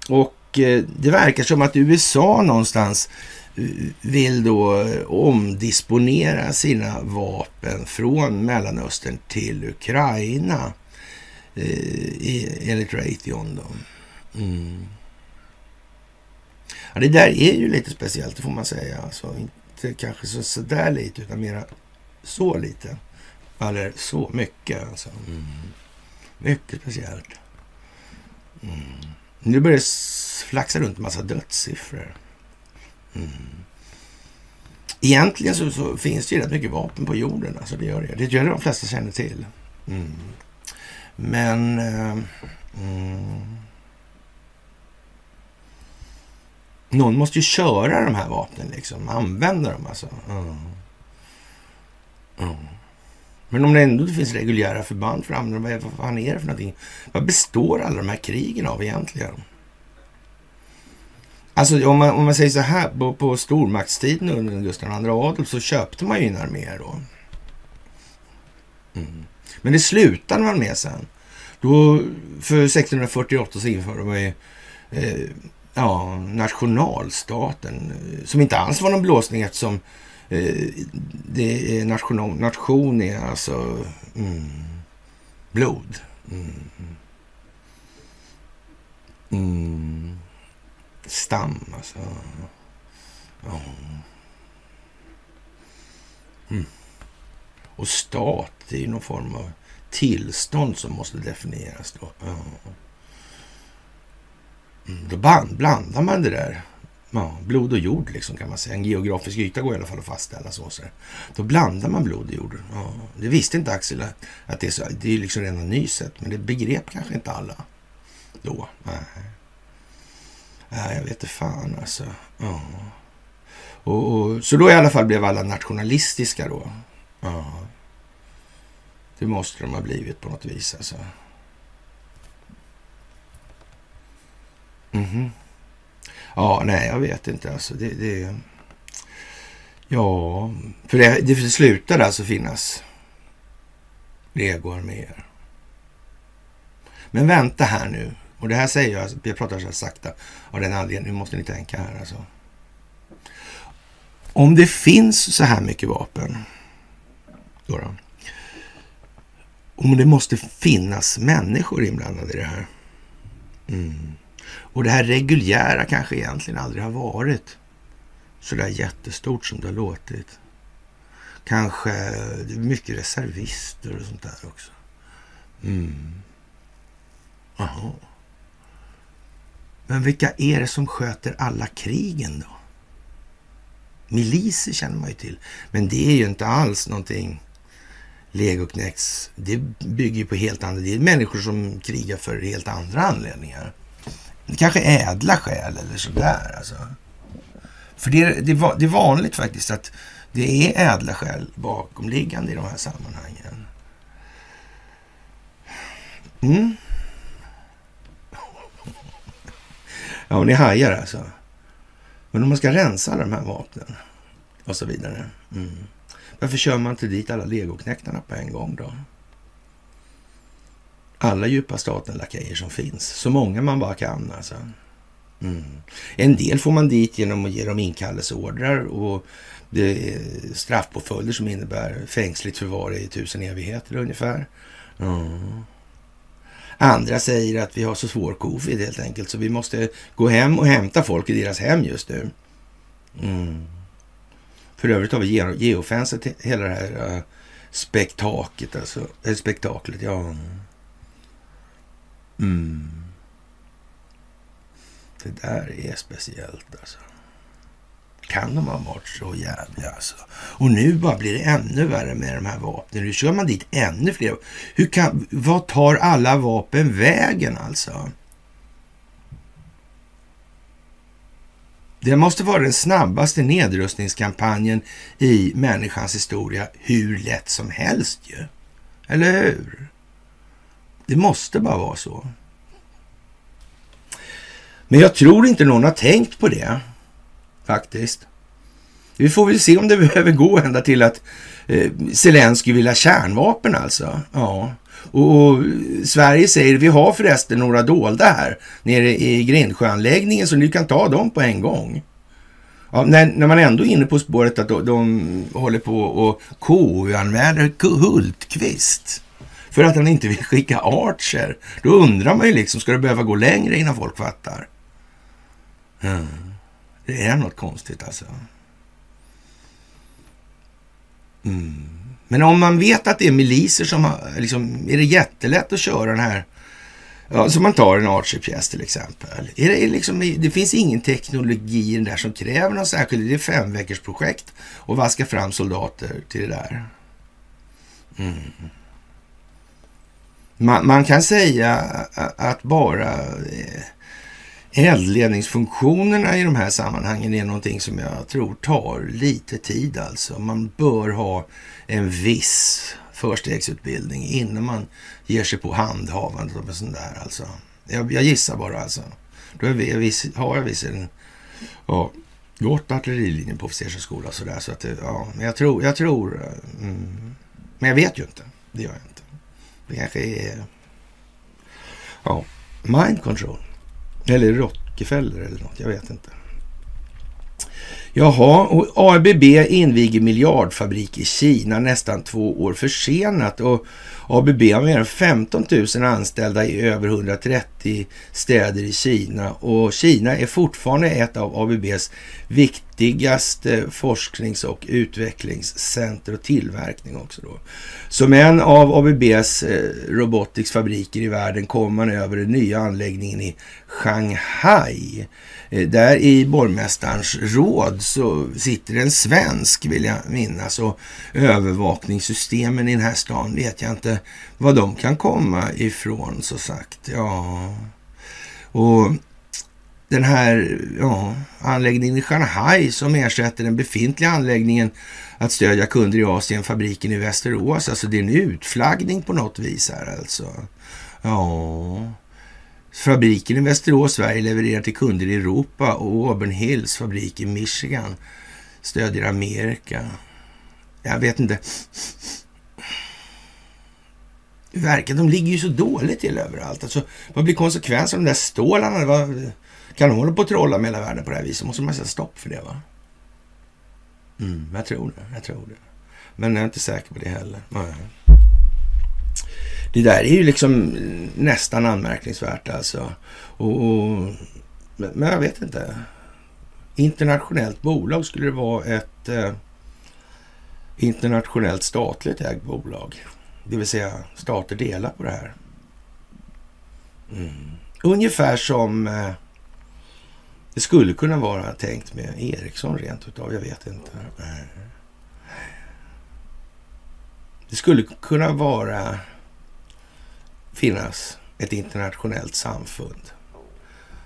och eh, det verkar som att USA någonstans eh, vill då eh, omdisponera sina vapen från Mellanöstern till Ukraina eh, enligt Raytheon. Då. Mm. Ja, det där är ju lite speciellt, det får man säga. Alltså, inte kanske så, så där lite, utan mera så lite. Eller så mycket. Alltså. Mm. Mycket speciellt. Mm. Nu börjar det flaxa runt en massa dödssiffror. Mm. Egentligen så, så, finns det ju rätt mycket vapen på jorden. Alltså det gör det. Det gör det de flesta känner till. Mm. Men... Eh, mm. Någon måste ju köra de här vapnen, liksom. Använda dem alltså. Mm. Mm. Men om det ändå finns reguljära förband för att vad, vad fan är det för någonting? Vad består alla de här krigen av egentligen? Alltså om man, om man säger så här, på, på stormaktstiden under Gustav II Adolf så köpte man ju in arméer då. Mm. Men det slutade man med sen. Då, för 1648 så införde man ju eh, ja, nationalstaten, eh, som inte alls var någon blåsning eftersom eh, det är nation, nation är alltså mm, blod. Mm. Mm. Stam, alltså. Ja. Mm. Och stat, det är ju någon form av tillstånd som måste definieras då. Ja. Då då blandar man det där. Ja, blod och jord liksom kan man säga. En geografisk yta går i alla fall att fastställa så. så. Då blandar man blod och jord. Ja, det visste inte Axel att det är så. Det är liksom redan nyset, men det begrep kanske inte alla då. Nej, ja, jag vet inte fan alltså. Ja. Och, och, så då i alla fall blev alla nationalistiska då. Ja. Det måste de ha blivit på något vis alltså. Mm -hmm. Ja, nej, jag vet inte. Alltså, det, det, ja, för det, det slutade alltså finnas legoarméer. Men vänta här nu. Och det här säger jag, alltså, jag pratar så här sakta av den anledningen. Nu måste ni tänka här alltså. Om det finns så här mycket vapen. Då, då om det måste finnas människor inblandade i det här. Mm. Och det här reguljära kanske egentligen aldrig har varit så där jättestort som det har låtit. Kanske mycket reservister och sånt där också. Mm. Aha. Men vilka är det som sköter alla krigen då? Miliser känner man ju till. Men det är ju inte alls någonting Legoknäcks. Det bygger ju på helt andra... Det är människor som krigar för helt andra anledningar. Det Kanske är ädla skäl eller sådär alltså. För det är, det, är, det är vanligt faktiskt att det är ädla skäl bakomliggande i de här sammanhangen. Mm. Ja, ni hajar alltså. Men om man ska rensa alla de här vapnen och så vidare. Mm. Varför kör man inte dit alla legoknäktarna på en gång då? Alla djupa staten-lakejer som finns. Så många man bara kan alltså. Mm. En del får man dit genom att ge dem inkallelseordrar och det är straffpåföljder som innebär fängsligt förvar i tusen evigheter ungefär. Mm. Andra säger att vi har så svår covid helt enkelt så vi måste gå hem och hämta folk i deras hem just nu. Mm. För övrigt har vi geofensat hela det här äh, uh, spektaklet, alltså, äh, spektaklet, ja. Mm. Det där är speciellt alltså. Kan de ha varit så jävliga alltså? Och nu bara blir det ännu värre med de här vapnen. Nu kör man dit ännu fler. Hur kan, vad tar alla vapen vägen alltså? Det måste vara den snabbaste nedrustningskampanjen i människans historia hur lätt som helst ju. Eller hur? Det måste bara vara så. Men jag tror inte någon har tänkt på det, faktiskt. Vi får väl se om det behöver gå ända till att eh, Zelenskyj vill ha kärnvapen alltså. Ja. Och, och, Sverige säger vi har förresten några dolda här nere i Grindsjöanläggningen så ni kan ta dem på en gång. Ja, när, när man ändå är inne på spåret att de, de håller på och KU-anmäler Hultqvist för att han inte vill skicka Archer. Då undrar man ju liksom, ska det behöva gå längre innan folk fattar? Mm. Det är något konstigt alltså. Mm. Men om man vet att det är miliser som har, liksom, är det jättelätt att köra den här, ja, så man tar en Archer-pjäs till exempel. Är det, liksom, det finns ingen teknologi i den där som kräver något särskilt. det är fem veckors projekt och vaska fram soldater till det där. Mm. Man, man, kan säga att bara eh, Eldledningsfunktionerna i de här sammanhangen är någonting som jag tror tar lite tid alltså. Man bör ha en viss förstegsutbildning innan man ger sig på handhavandet av en sån där alltså. Jag, jag gissar bara alltså. Då är vi, viss, har jag visserligen ja, gått artillerilinjen på officershögskola och sådär. Så att ja, men jag tror, jag tror, eh, mm, men jag vet ju inte. Det gör jag inte. Det kanske är, ja, mind control. Eller Rockefeller eller något, jag vet inte. Jaha, och ABB inviger miljardfabrik i Kina nästan två år försenat och ABB har mer än 15 000 anställda i över 130 städer i Kina och Kina är fortfarande ett av ABBs viktigaste forsknings och utvecklingscenter och tillverkning också då. Som en av ABBs roboticsfabriker eh, robotics fabriker i världen kommer man över den nya anläggningen i Shanghai Eh, där i borgmästarens råd så sitter en svensk vill jag minnas och övervakningssystemen i den här stan vet jag inte var de kan komma ifrån så sagt. Ja, och den här ja, anläggningen i Shanghai som ersätter den befintliga anläggningen att stödja kunder i Asien, fabriken i Västerås. Alltså det är en utflaggning på något vis här alltså. Ja, Fabriken i Västerås, Sverige levererar till kunder i Europa och Auburn Hills fabrik i Michigan stödjer Amerika. Jag vet inte. Det verkar, de ligger ju så dåligt till överallt. Alltså, vad blir konsekvensen av de där stålarna? Vad, kan de hålla på att trolla med hela världen på det här viset? måste man sätta stopp för det va? Mm, jag tror det. Jag tror det. Men jag är inte säker på det heller. Nej. Det där är ju liksom nästan anmärkningsvärt alltså. Och, och, men jag vet inte. Internationellt bolag, skulle det vara ett eh, internationellt statligt ägt bolag? Det vill säga stater delar på det här. Mm. Ungefär som eh, det skulle kunna vara tänkt med Ericsson rent utav. Jag vet inte. Eh, det skulle kunna vara finnas ett internationellt samfund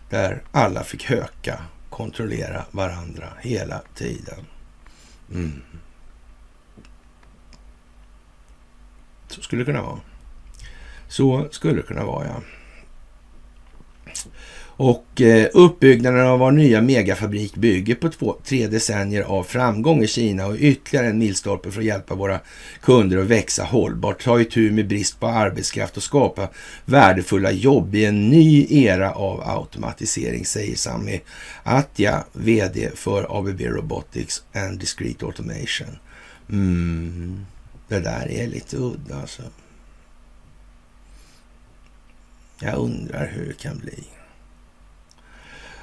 där alla fick höka, kontrollera varandra hela tiden. Mm. Så skulle det kunna vara. Så skulle det kunna vara, ja. Och eh, uppbyggnaden av vår nya megafabrik bygger på två, tre decennier av framgång i Kina och ytterligare en milstolpe för att hjälpa våra kunder att växa hållbart, ta itu med brist på arbetskraft och skapa värdefulla jobb i en ny era av automatisering, säger Sami Atja, VD för ABB Robotics and Discrete Automation. Mm, det där är lite udda alltså. Jag undrar hur det kan bli.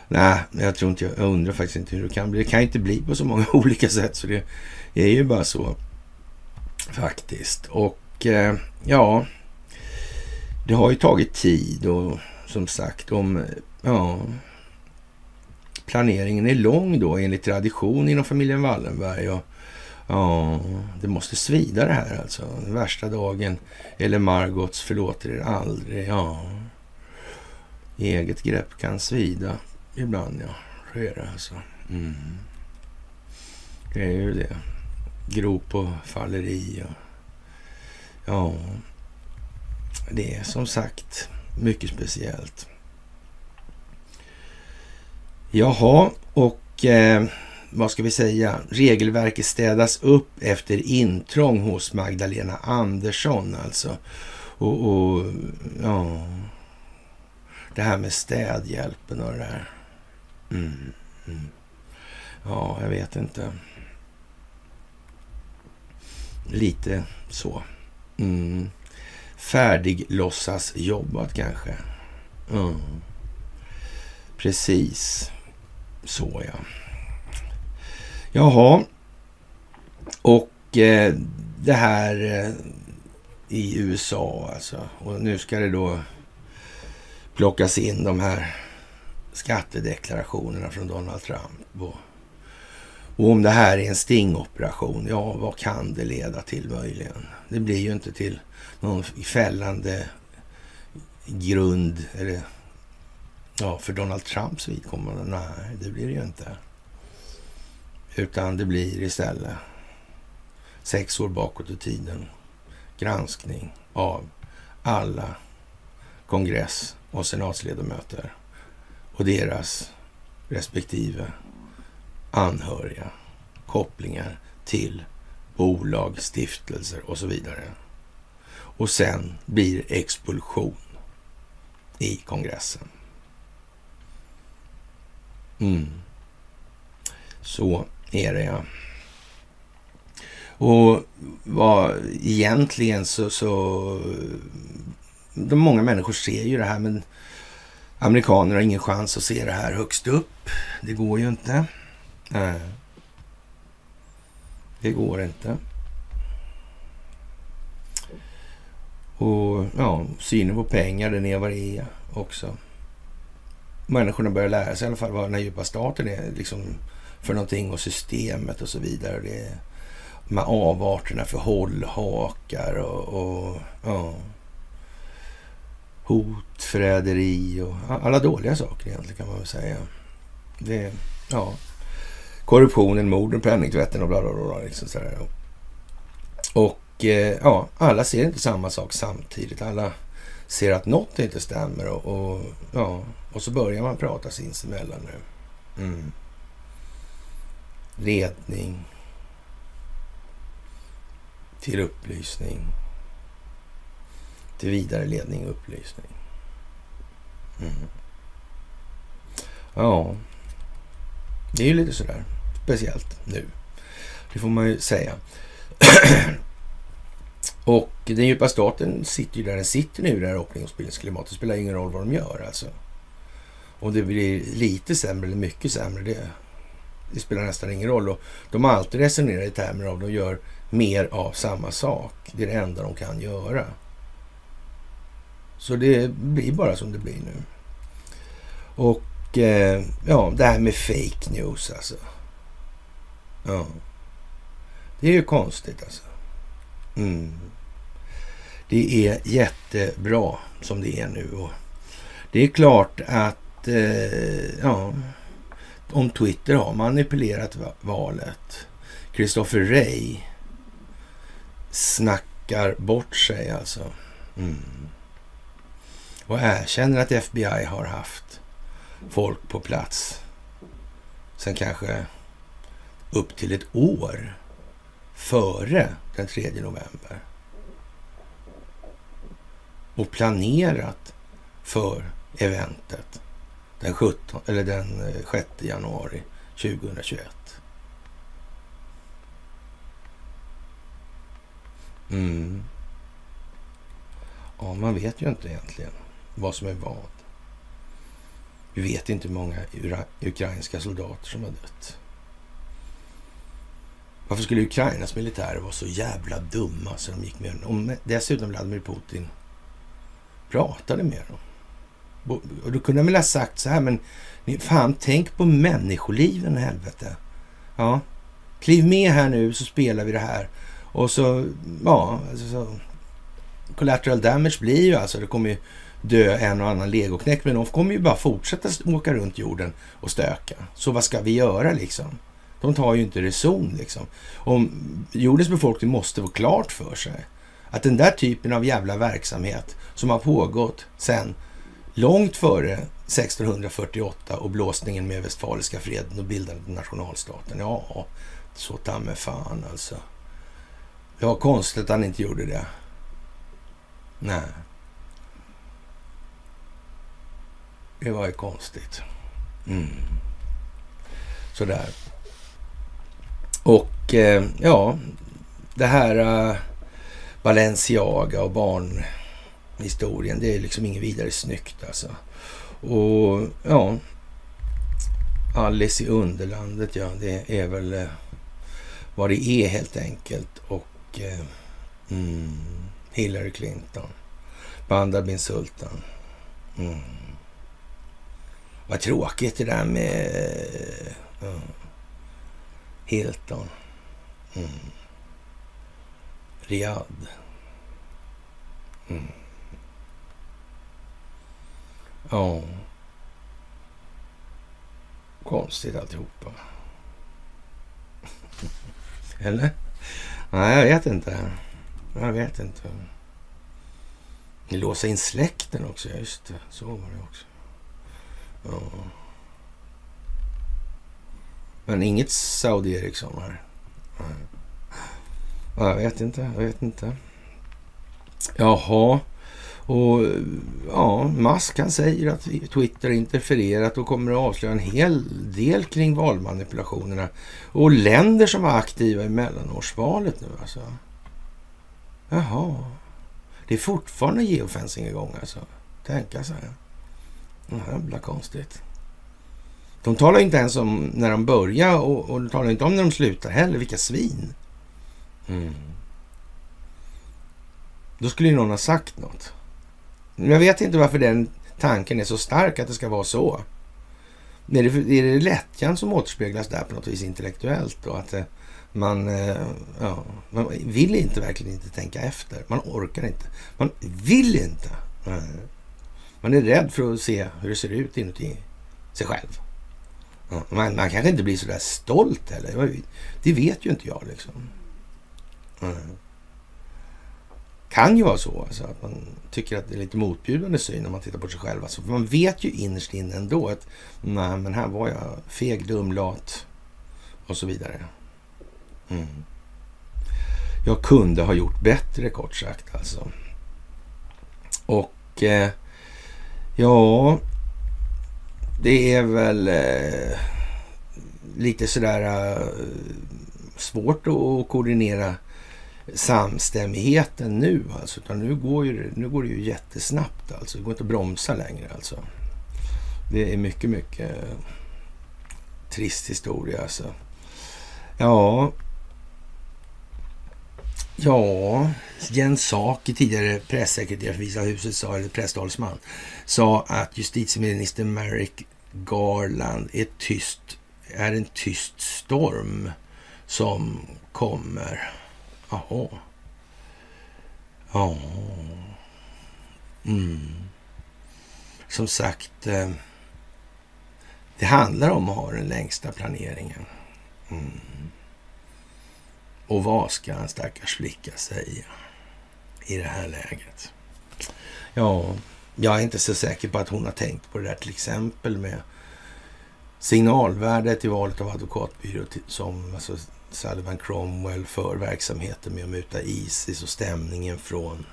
Nej, jag tror inte, jag undrar faktiskt inte hur det kan bli. Det kan inte bli på så många olika sätt, så det är ju bara så faktiskt. Och eh, ja, det har ju tagit tid och som sagt om, ja, planeringen är lång då enligt tradition inom familjen Wallenberg. Och, ja, det måste svida det här alltså. Den värsta dagen eller Margots förlåter er aldrig. Ja, eget grepp kan svida. Ibland ja, så är det alltså. Mm. Det är ju det. Grop och falleri och... Ja, det är som sagt mycket speciellt. Jaha, och eh, vad ska vi säga? Regelverket städas upp efter intrång hos Magdalena Andersson alltså. Och, och ja, det här med städhjälpen och det där. Mm, mm. Ja, jag vet inte. Lite så. Mm. Färdig låtsas jobbat kanske. Mm. Precis så ja. Jaha. Och eh, det här eh, i USA alltså. Och nu ska det då plockas in de här skattedeklarationerna från Donald Trump. Och, och om det här är en stingoperation, ja vad kan det leda till möjligen? Det blir ju inte till någon fällande grund eller Ja, för Donald Trumps vidkommande, nej, det blir det ju inte. Utan det blir istället sex år bakåt i tiden granskning av alla kongress och senatsledamöter och deras respektive anhöriga, kopplingar till bolag, stiftelser och så vidare. Och sen blir expulsion i kongressen. Mm. Så är det ja. Och vad egentligen så, så de många människor ser ju det här men amerikaner har ingen chans att se det här högst upp. Det går ju inte. Nej. Det går inte. Och ja, synen på pengar, den är vad det är också. Människorna börjar lära sig i alla fall vad den här djupa staten är liksom för någonting och systemet och så vidare. Det är de här avarterna för hållhakar och, och ja, hot, förräderi och alla dåliga saker egentligen kan man väl säga. Det, ja, korruptionen, morden, penningtvätten och bla bla bla. Liksom sådär. Och eh, ja, alla ser inte samma sak samtidigt. Alla ser att något inte stämmer och, och ja, och så börjar man prata sinsemellan nu. Mm. Ledning till upplysning. Till vidare ledning och upplysning. Mm. Ja, det är ju lite sådär speciellt nu. Det får man ju säga. och den djupa staten sitter ju där den sitter nu, i det här opinionsbildningsklimatet. Det spelar ingen roll vad de gör alltså. Om det blir lite sämre eller mycket sämre, det, det spelar nästan ingen roll. Och de har alltid resonerat i termer av de gör mer av samma sak. Det är det enda de kan göra. Så det blir bara som det blir nu. Och eh, ja, det här med fake news alltså. Ja. Det är ju konstigt alltså. Mm. Det är jättebra som det är nu. Och det är klart att eh, ja, om Twitter har manipulerat valet. Christopher Ray snackar bort sig alltså. Mm. Och erkänner att FBI har haft folk på plats sen kanske upp till ett år före den 3 november. Och planerat för eventet den, 17, eller den eh, 6 januari 2021. Mm. Ja, man vet ju inte egentligen vad som är vad. Vi vet inte hur många ukrainska soldater som har dött. Varför skulle Ukrainas militärer vara så jävla dumma så de gick med Om dessutom Vladimir Putin pratade med dem. Och då kunde man väl ha sagt så här, men fan, tänk på människoliven, helvete. Ja, kliv med här nu så spelar vi det här. Och så, ja, alltså, så, collateral damage blir ju alltså, det kommer ju dö en och annan legoknäck, men de kommer ju bara fortsätta åka runt jorden och stöka. Så vad ska vi göra liksom? De tar ju inte reson liksom. Om jordens befolkning måste få klart för sig att den där typen av jävla verksamhet som har pågått sedan långt före 1648 och blåsningen med Westfaliska freden och bildandet av nationalstaten. Ja, så ta med fan alltså. Det var konstigt att han inte gjorde det. Nej. Det var ju konstigt. Mm. Sådär. Och eh, ja, det här eh, Balenciaga och barnhistorien, det är liksom inget vidare snyggt alltså. Och ja, Alice i Underlandet, ja, det är väl eh, vad det är helt enkelt. Och eh, mm, Hillary Clinton, Bandar bin Sultan. Mm. Vad tråkigt det där med uh, Hilton. Mm. Riyadh. Mm. Ja. Konstigt alltihopa. Eller? Nej, jag vet inte. Jag vet inte. Låsa in släkten också, just det. Så var det också. Ja. Men inget Saudi Ericsson här. Ja, jag vet inte, jag vet inte. Jaha. Och ja, Musk han säger att Twitter interfererat och kommer att avslöja en hel del kring valmanipulationerna. Och länder som var aktiva i mellanårsvalet nu alltså. Jaha. Det är fortfarande geofencing igång alltså. Tänka sig. Mm, jävla konstigt. De talar inte ens om när de börjar och, och de talar inte om när de slutar heller. Vilka svin. Mm. Då skulle ju någon ha sagt något. Jag vet inte varför den tanken är så stark att det ska vara så. Är det, är det lättjan som återspeglas där på något vis intellektuellt då? Att eh, man, eh, ja, man vill inte verkligen inte tänka efter. Man orkar inte. Man vill inte. Man är rädd för att se hur det ser ut inuti sig själv. Man, man kanske inte blir så där stolt heller. Det vet ju inte jag liksom. Kan ju vara så alltså, att man tycker att det är lite motbjudande syn när man tittar på sig själv. Alltså, för man vet ju innerst inne ändå att nej, men här var jag feg, dum, lat och så vidare. Mm. Jag kunde ha gjort bättre kort sagt alltså. Och eh, ja, det är väl eh, lite sådär eh, svårt att koordinera samstämmigheten nu alltså. Utan nu går, ju, nu går det ju jättesnabbt alltså. Det går inte att bromsa längre alltså. Det är mycket, mycket trist historia alltså. Ja, Ja, Jens Saki, tidigare pressekreterare för Vita huset, sa, eller presstalsman, sa att justitieminister Merrick Garland är, tyst, är en tyst storm som kommer. Jaha. Ja. Mm. Som sagt, eh, det handlar om att ha den längsta planeringen. Mm. Och vad ska en stackars flicka säga i det här läget? Ja, jag är inte så säker på att hon har tänkt på det där till exempel med signalvärdet i valet av advokatbyrå som alltså Sullivan Cromwell för verksamheten med att muta Isis och stämningen från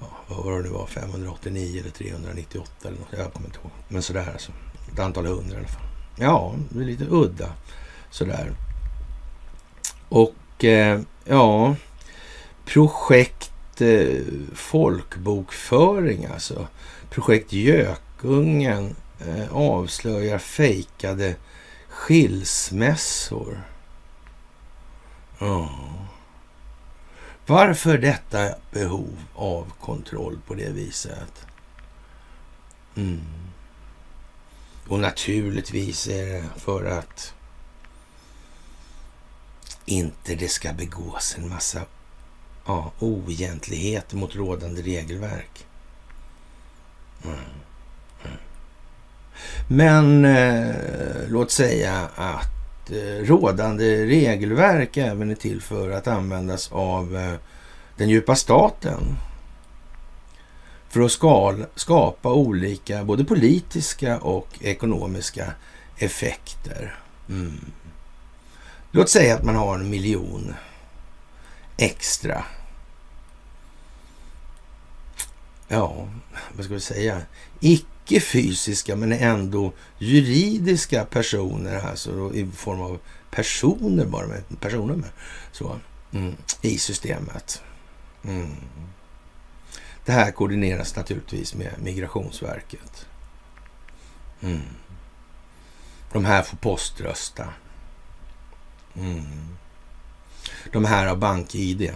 ja, vad var det nu var, 589 eller 398 eller något, jag kommer inte ihåg. Men sådär alltså, ett antal hundra i alla fall. Ja, det är lite udda sådär. Och eh, ja, projekt eh, folkbokföring alltså. Projekt Gökungen eh, avslöjar fejkade skilsmässor. Ja. Varför detta behov av kontroll på det viset? Mm. Och naturligtvis är det för att inte det ska begås en massa ja, oegentligheter mot rådande regelverk. Mm. Mm. Men eh, låt säga att eh, rådande regelverk även är till för att användas av eh, den djupa staten. För att skal, skapa olika både politiska och ekonomiska effekter. Mm. Låt säga att man har en miljon extra. Ja, vad ska vi säga? Icke fysiska men ändå juridiska personer, alltså i form av personer bara med personnummer. Så, mm, I systemet. Mm. Det här koordineras naturligtvis med Migrationsverket. Mm. De här får poströsta. Mm. De här har bank-id.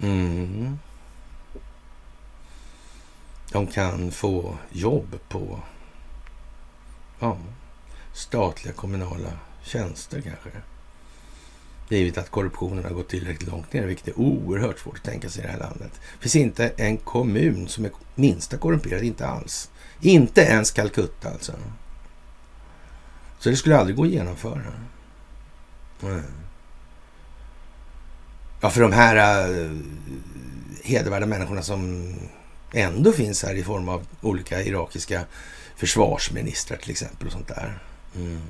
Mm. De kan få jobb på ja, statliga kommunala tjänster kanske. Givet att korruptionen har gått tillräckligt långt ner, vilket är oerhört svårt att tänka sig i det här landet. Det finns inte en kommun som är minsta korrumperad, inte alls. Inte ens Calcutta alltså. Så det skulle aldrig gå att genomföra. Mm. Ja, för de här äh, hedervärda människorna som ändå finns här i form av olika irakiska försvarsministrar till exempel och sånt där. Mm.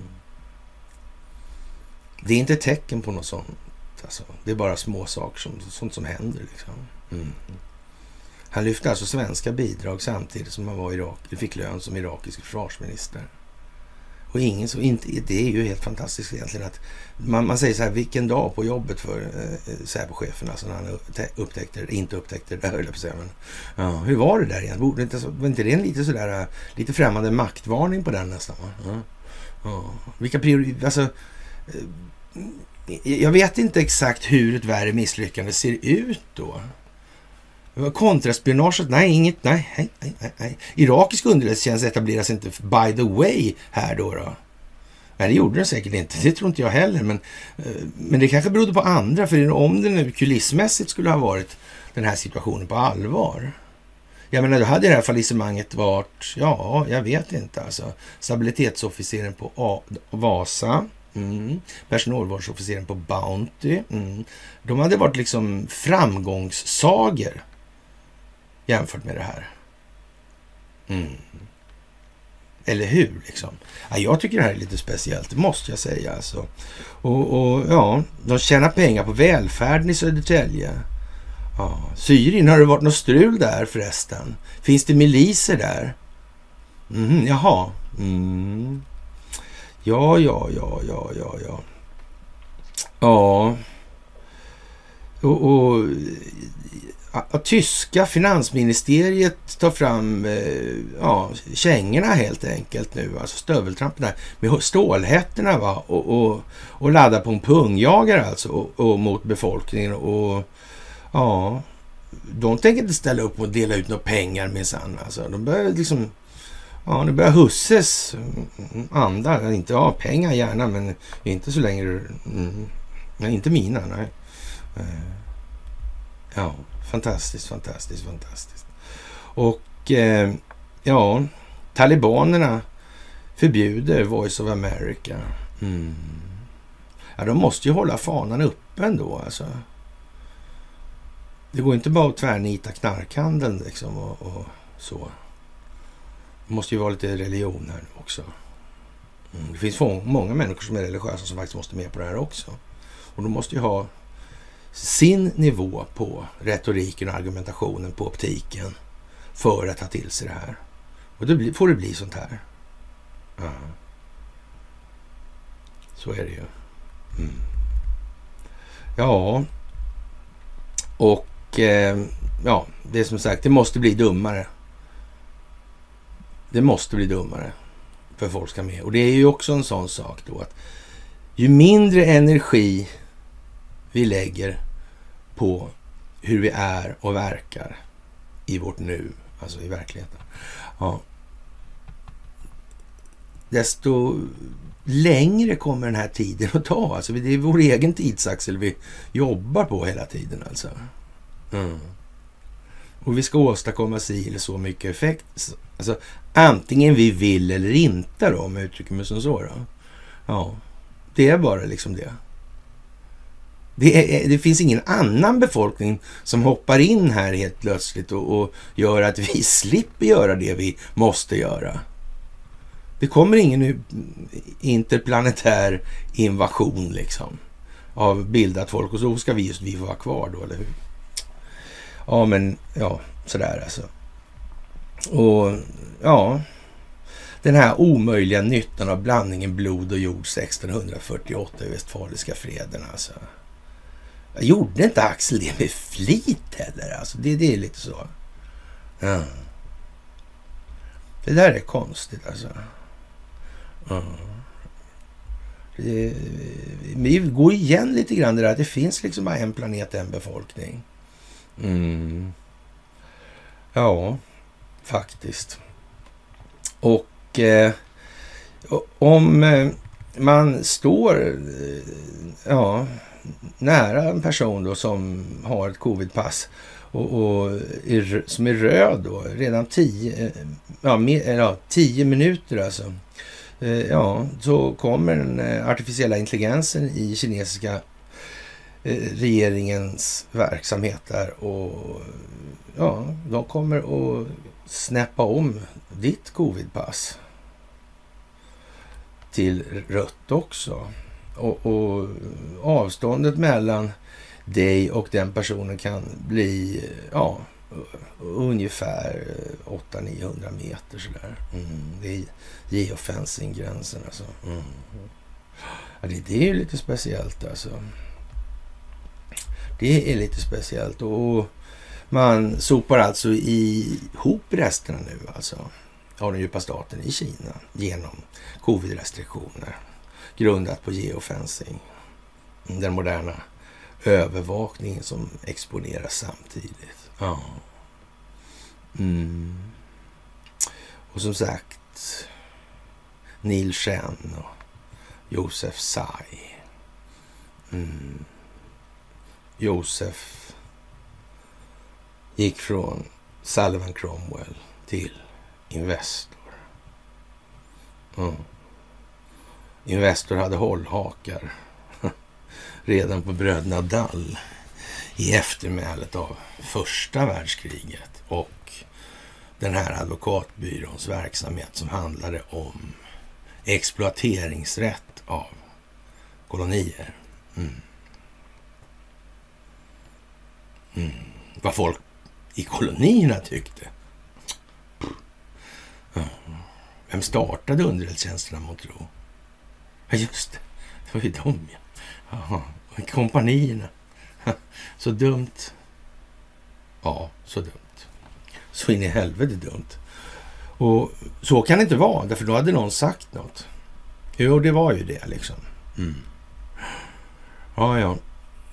Det är inte tecken på något sånt. Alltså. Det är bara små saker, som, sånt som händer. Liksom. Mm. Han lyfte alltså svenska bidrag samtidigt som han var Irak, fick lön som irakisk försvarsminister. Och ingen så, inte, det är ju helt fantastiskt egentligen att man, man säger så här, vilken dag på jobbet för eh, eh Säpochefen, alltså när han upptäckte, inte upptäckte det där, höll jag på säga. Men, ja, hur var det där egentligen? Borde inte, var inte det en lite sådär, eh, lite främmande maktvarning på den nästan? Va? Ja, ja. Vilka prioriteter, alltså, eh, jag vet inte exakt hur ett värre misslyckande ser ut då. Kontraspionaget? Nej, inget. Nej, nej, nej, nej. Irakisk underrättelsetjänst etableras inte by the way här då. då. Nej, det gjorde den säkert inte. Det tror inte jag heller. Men, eh, men det kanske berodde på andra. För om det nu kulissmässigt skulle ha varit den här situationen på allvar. Jag menar, då hade det här fallissemanget varit, ja, jag vet inte alltså. Stabilitetsofficeren på A Vasa, mm. personalvårdsofficeren på Bounty. Mm. De hade varit liksom framgångssager jämfört med det här. Mm. Eller hur? Liksom. Ja, jag tycker det här är lite speciellt, det måste jag säga. Alltså. Och, och ja, de tjänar pengar på välfärden i Södertälje. Ja. Syrien, har det varit något strul där förresten? Finns det miliser där? Mm, jaha. Mm. Ja, ja, ja, ja, ja, ja. Ja. Och, och att tyska finansministeriet tar fram eh, ja, kängorna helt enkelt nu, alltså stöveltrampen där, med stålhättorna va? Och, och, och laddar på en pungjagare alltså och, och, mot befolkningen och ja, de tänker inte ställa upp och dela ut några pengar minsann alltså. De börjar liksom, ja, nu börjar Husses mm, anda, inte ja, pengar gärna, men inte så länge, mm, inte mina, nej. Eh, ja. Fantastiskt, fantastiskt, fantastiskt. Och eh, ja, talibanerna förbjuder Voice of America. Mm. Ja, de måste ju hålla fanan uppe ändå alltså. Det går inte bara att tvärnita knarkhandeln liksom och, och så. Det måste ju vara lite religion här också. Mm. Det finns många människor som är religiösa som faktiskt måste med på det här också. Och de måste ju ha sin nivå på retoriken och argumentationen på optiken för att ta till sig det här. Och då får det bli sånt här. Ja. Så är det ju. Mm. Ja, och eh, ja, det är som sagt, det måste bli dummare. Det måste bli dummare för folk ska med. Och det är ju också en sån sak då att ju mindre energi vi lägger på hur vi är och verkar i vårt nu, alltså i verkligheten. Ja. Desto längre kommer den här tiden att ta. Alltså det är vår egen tidsaxel vi jobbar på hela tiden alltså. Mm. Och vi ska åstadkomma si eller så mycket effekt. Alltså antingen vi vill eller inte då, om jag uttrycker mig som så. Då. Ja, det är bara liksom det. Det, är, det, finns ingen annan befolkning som hoppar in här helt plötsligt och, och, gör att vi slipper göra det vi måste göra. Det kommer ingen interplanetär invasion liksom av bildat folk och så ska vi just vi vara kvar då, eller hur? Ja, men ja, sådär alltså. Och ja, den här omöjliga nyttan av blandningen blod och jord 1648 i Westfaliska freden alltså. Gjorde inte Axel det med flit heller. Alltså, det, det är lite så. Ja. Det där är konstigt alltså. Mm. Det, vi går igen lite grann det där att det finns liksom bara en planet, en befolkning. Mm. Ja, faktiskt. Och eh, om eh, man står, eh, ja, nära en person då som har ett covidpass och, och är, som är röd då, redan tio, eh, ja, ja, tio minuter alltså. Eh, ja, så kommer den eh, artificiella intelligensen i kinesiska regeringens verksamhet där och ja, de kommer att snäppa om ditt covidpass till rött också. Och, och, avståndet mellan dig och den personen kan bli ja, ungefär 800-900 meter sådär. Mm, det är geofencing-gränsen alltså. Mm. Ja, det, det är ju lite speciellt alltså. Det är lite speciellt och man sopar alltså ihop resterna nu alltså av den djupa staten i Kina genom covid-restriktioner grundat på geofencing. Den moderna övervakningen som exponeras samtidigt. Ja. Mm. Och som sagt, Neil Chen och Josef Tsai. Mm. Josef gick från Sullivan Cromwell till Investor. Mm. Investor hade hållhakar redan på bröderna Dall i eftermälet av första världskriget och den här advokatbyråns verksamhet som handlade om exploateringsrätt av kolonier. Mm. Mm. Vad folk i kolonierna tyckte. Vem startade underrättelsetjänsterna tro? Ja, just det. Det var ju de, ja. Jaha. Kompanierna. Så dumt. Ja, så dumt. Så in i helvete dumt. Och så kan det inte vara, därför då hade någon sagt något. Jo, det var ju det liksom. Mm. Ja, ja.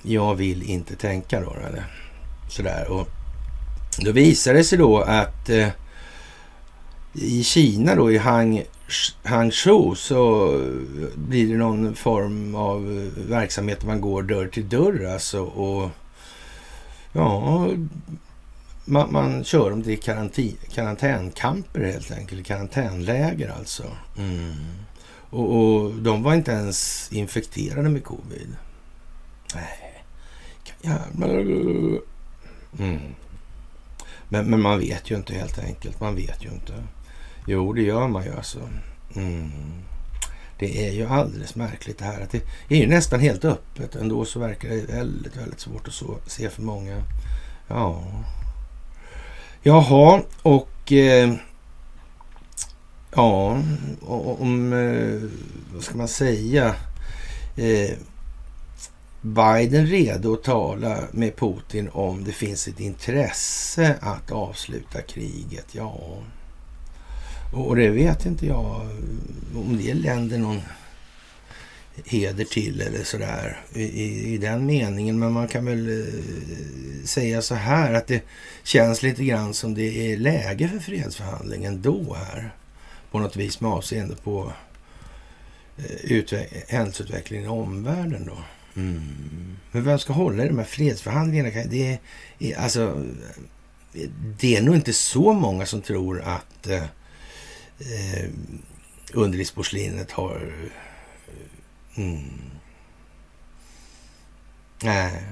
Jag vill inte tänka då, eller sådär. Och då visade det sig då att eh, i Kina då, i Hang, Hangzhou, så blir det någon form av verksamhet där man går dörr till dörr alltså. Och ja, man, man kör dem till karantän, karantänkamper helt enkelt, karantänläger alltså. Mm. Och, och, de var inte ens infekterade med covid. Nej, jävlar. Mm. Men, men man vet ju inte helt enkelt. Man vet ju inte. Jo, det gör man ju alltså. Mm. Det är ju alldeles märkligt det här att det är ju nästan helt öppet. Ändå så verkar det väldigt, väldigt svårt att så, se för många. Ja. Jaha, och eh, ja, om, eh, vad ska man säga? Eh, Biden redo att tala med Putin om det finns ett intresse att avsluta kriget? Ja, och det vet inte jag om det länder någon heder till eller sådär i, i, den meningen. Men man kan väl eh, säga så här att det känns lite grann som det är läge för fredsförhandlingen då här. På något vis med avseende på eh, händelseutvecklingen i omvärlden då. Mm. Men vem ska hålla i de här fredsförhandlingarna? Det är, alltså, det är nog inte så många som tror att eh, eh, underlivsporslinet har... Eh, mm. Nej,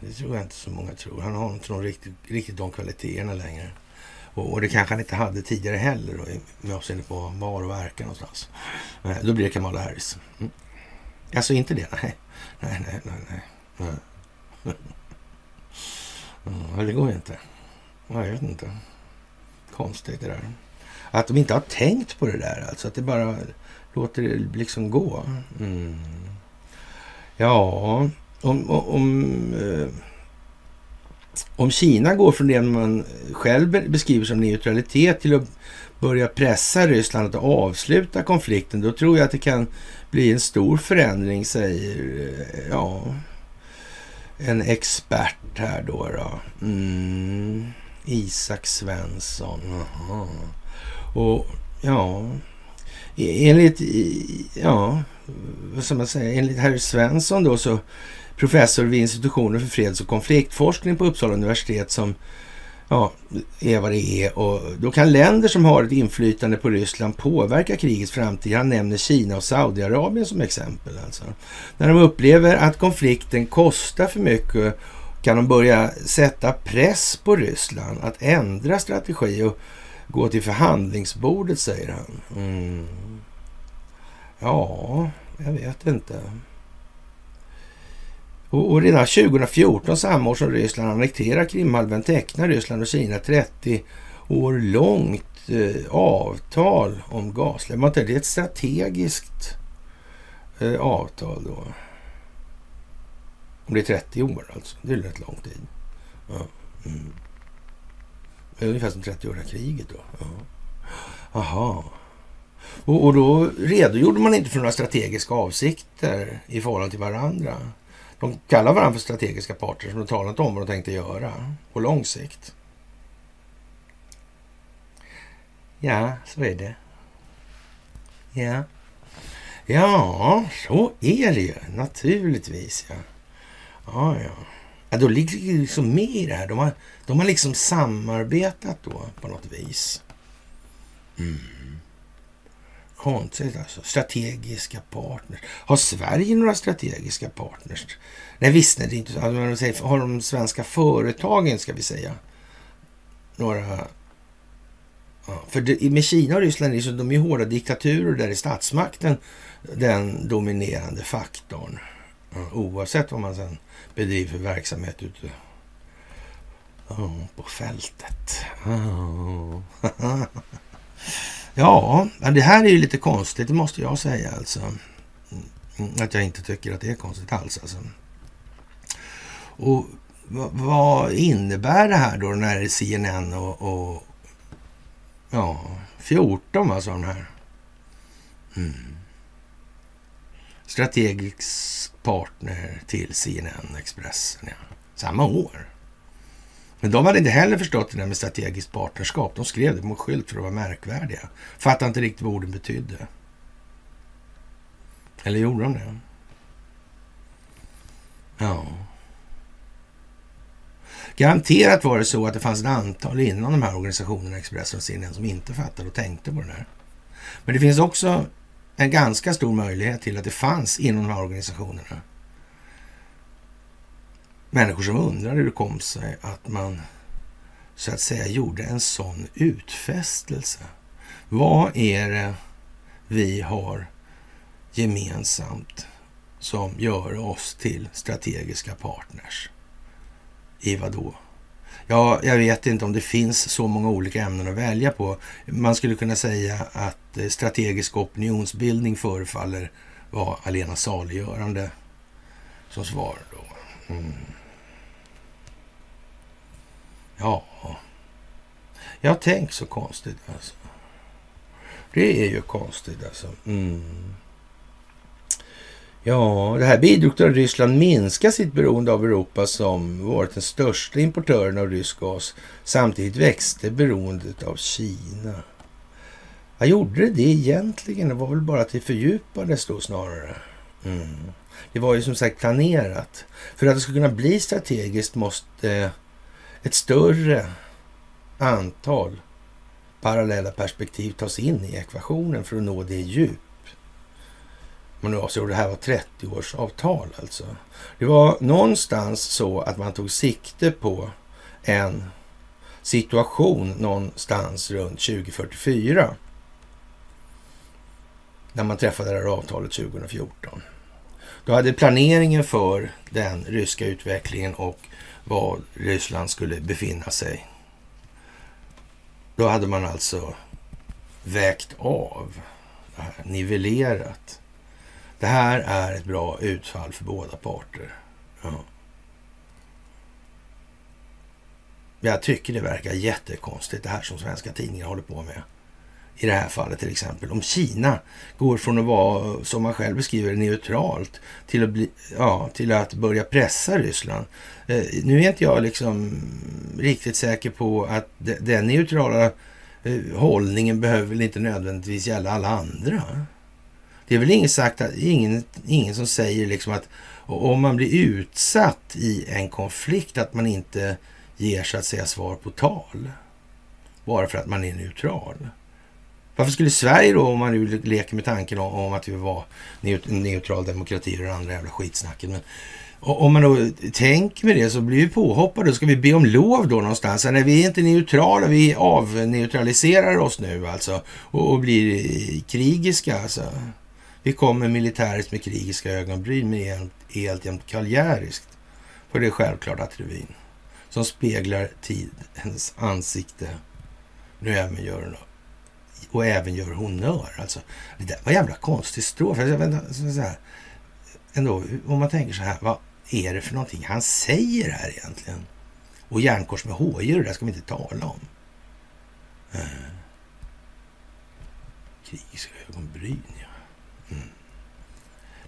det tror jag inte så många tror. Han har inte riktigt, riktigt de kvaliteterna längre. Och, och, det kanske han inte hade tidigare heller då, med avseende på var och verkar någonstans. Nej, då blir det Kamala Harris. Mm. Alltså inte det, nej. Nej, nej, nej, nej. nej. Det går ju inte. Jag vet inte. Konstigt det där. Att de inte har tänkt på det där, alltså. Att det bara låter det liksom gå. Mm. Ja, om, om, om eh, Kina går från det man själv beskriver som neutralitet till att börja pressa Ryssland att avsluta konflikten, då tror jag att det kan bli en stor förändring, säger eh, ja, en expert här då. då. Mm. Isak Svensson. Aha. Och ja, e-, enligt, ja, vad ska man säga, enligt herr Svensson då så professor vid institutionen för freds och konfliktforskning på Uppsala universitet som ja, är vad det är. Och då kan länder som har ett inflytande på Ryssland påverka krigets framtid. Han nämner Kina och Saudiarabien som exempel. Alltså. När de upplever att konflikten kostar för mycket kan de börja sätta press på Ryssland att ändra strategi och gå till förhandlingsbordet, säger han. Mm. Ja, jag vet inte. Och, och redan 2014, samma år som Ryssland annekterar Krimhalvön, tecknar Ryssland och Kina 30 år långt eh, avtal om gasleveranser. Det är ett strategiskt eh, avtal då. Om det är 30 år alltså. Det är rätt lång tid. Ja. Mm. Ungefär som 30-åriga kriget då. Ja. Aha. Och, och då redogjorde man inte för några strategiska avsikter i förhållande till varandra. De kallar varandra för strategiska parter som de talat om vad de tänkte göra på lång sikt. Ja, så är det. Ja. Ja, så är det ju naturligtvis. Ja, ja. ja. ja då ligger det liksom med i det här. De har, de har liksom samarbetat då på något vis. Mm. Konstigt alltså. Strategiska partners. Har Sverige några strategiska partners? Nej, visst nej, det inte alltså, Har de svenska företagen, ska vi säga, några... Ja, för det, med Kina och Ryssland är så, de är hårda diktaturer där är statsmakten den dominerande faktorn. Ja, oavsett vad man sen bedriver för verksamhet ute oh, på fältet. Oh. Ja, det här är ju lite konstigt, det måste jag säga alltså. Mm, att jag inte tycker att det är konstigt alls alltså. Och vad innebär det här då när CNN och, och ja, 14 alltså de här. Mm. Strategisk partner till CNN Expressen, ja. Samma år. Men de hade inte heller förstått det där med strategiskt partnerskap. De skrev det på skylt för att vara märkvärdiga. Fattade inte riktigt vad orden betydde. Eller gjorde de det? Ja. Garanterat var det så att det fanns ett antal inom de här organisationerna, Expressen och CNN, som inte fattade och tänkte på det där. Men det finns också en ganska stor möjlighet till att det fanns inom de här organisationerna människor som undrar hur det kom sig att man så att säga gjorde en sån utfästelse. Vad är det vi har gemensamt som gör oss till strategiska partners? I vad då? Ja, jag vet inte om det finns så många olika ämnen att välja på. Man skulle kunna säga att eh, strategisk opinionsbildning förefaller vara alena saliggörande som svar. Då. Mm. Ja. jag tänk så konstigt alltså. Det är ju konstigt alltså. Mm. Ja, det här bidrog till att Ryssland minskade sitt beroende av Europa som varit den största importören av rysk gas. Samtidigt växte beroendet av Kina. Jag gjorde det det egentligen? Det var väl bara att det fördjupades då snarare. Mm. Det var ju som sagt planerat. För att det ska kunna bli strategiskt måste ett större antal parallella perspektiv tas in i ekvationen för att nå det djup man nu avser. Det här var 30-årsavtal alltså. Det var någonstans så att man tog sikte på en situation någonstans runt 2044. När man träffade det här avtalet 2014. Då hade planeringen för den ryska utvecklingen och var Ryssland skulle befinna sig. Då hade man alltså vägt av, det här, nivellerat. Det här är ett bra utfall för båda parter. Ja. Jag tycker det verkar jättekonstigt det här som svenska tidningar håller på med i det här fallet till exempel. Om Kina går från att vara, som man själv beskriver neutralt till att, bli, ja, till att börja pressa Ryssland. Eh, nu är inte jag liksom riktigt säker på att den neutrala eh, hållningen behöver väl inte nödvändigtvis gälla alla andra. Det är väl ingen, sagt att, ingen, ingen som säger liksom att om man blir utsatt i en konflikt att man inte ger så att säga svar på tal. Bara för att man är neutral. Varför skulle Sverige då, om man nu leker med tanken om, om att vi var neutral demokrati och det andra jävla skitsnacket. Men om man då tänker med det så blir vi påhoppade. Ska vi be om lov då någonstans? Nej, vi är inte neutrala. Vi avneutraliserar oss nu alltså och, och blir krigiska. Alltså. Vi kommer militäriskt med krigiska ögonbryn, men helt jämt kaljäriskt. För det är självklart att revyn som speglar tidens ansikte nu även gör och även gör honör. Alltså, det där var en jävla konstig strof. Alltså, jag vet, alltså, så här, ändå, om man tänker så här, vad är det för någonting han säger här egentligen? Och järnkors med HJ, det där ska vi inte tala om. Eh. Krigiska ögonbryn, ja. Mm.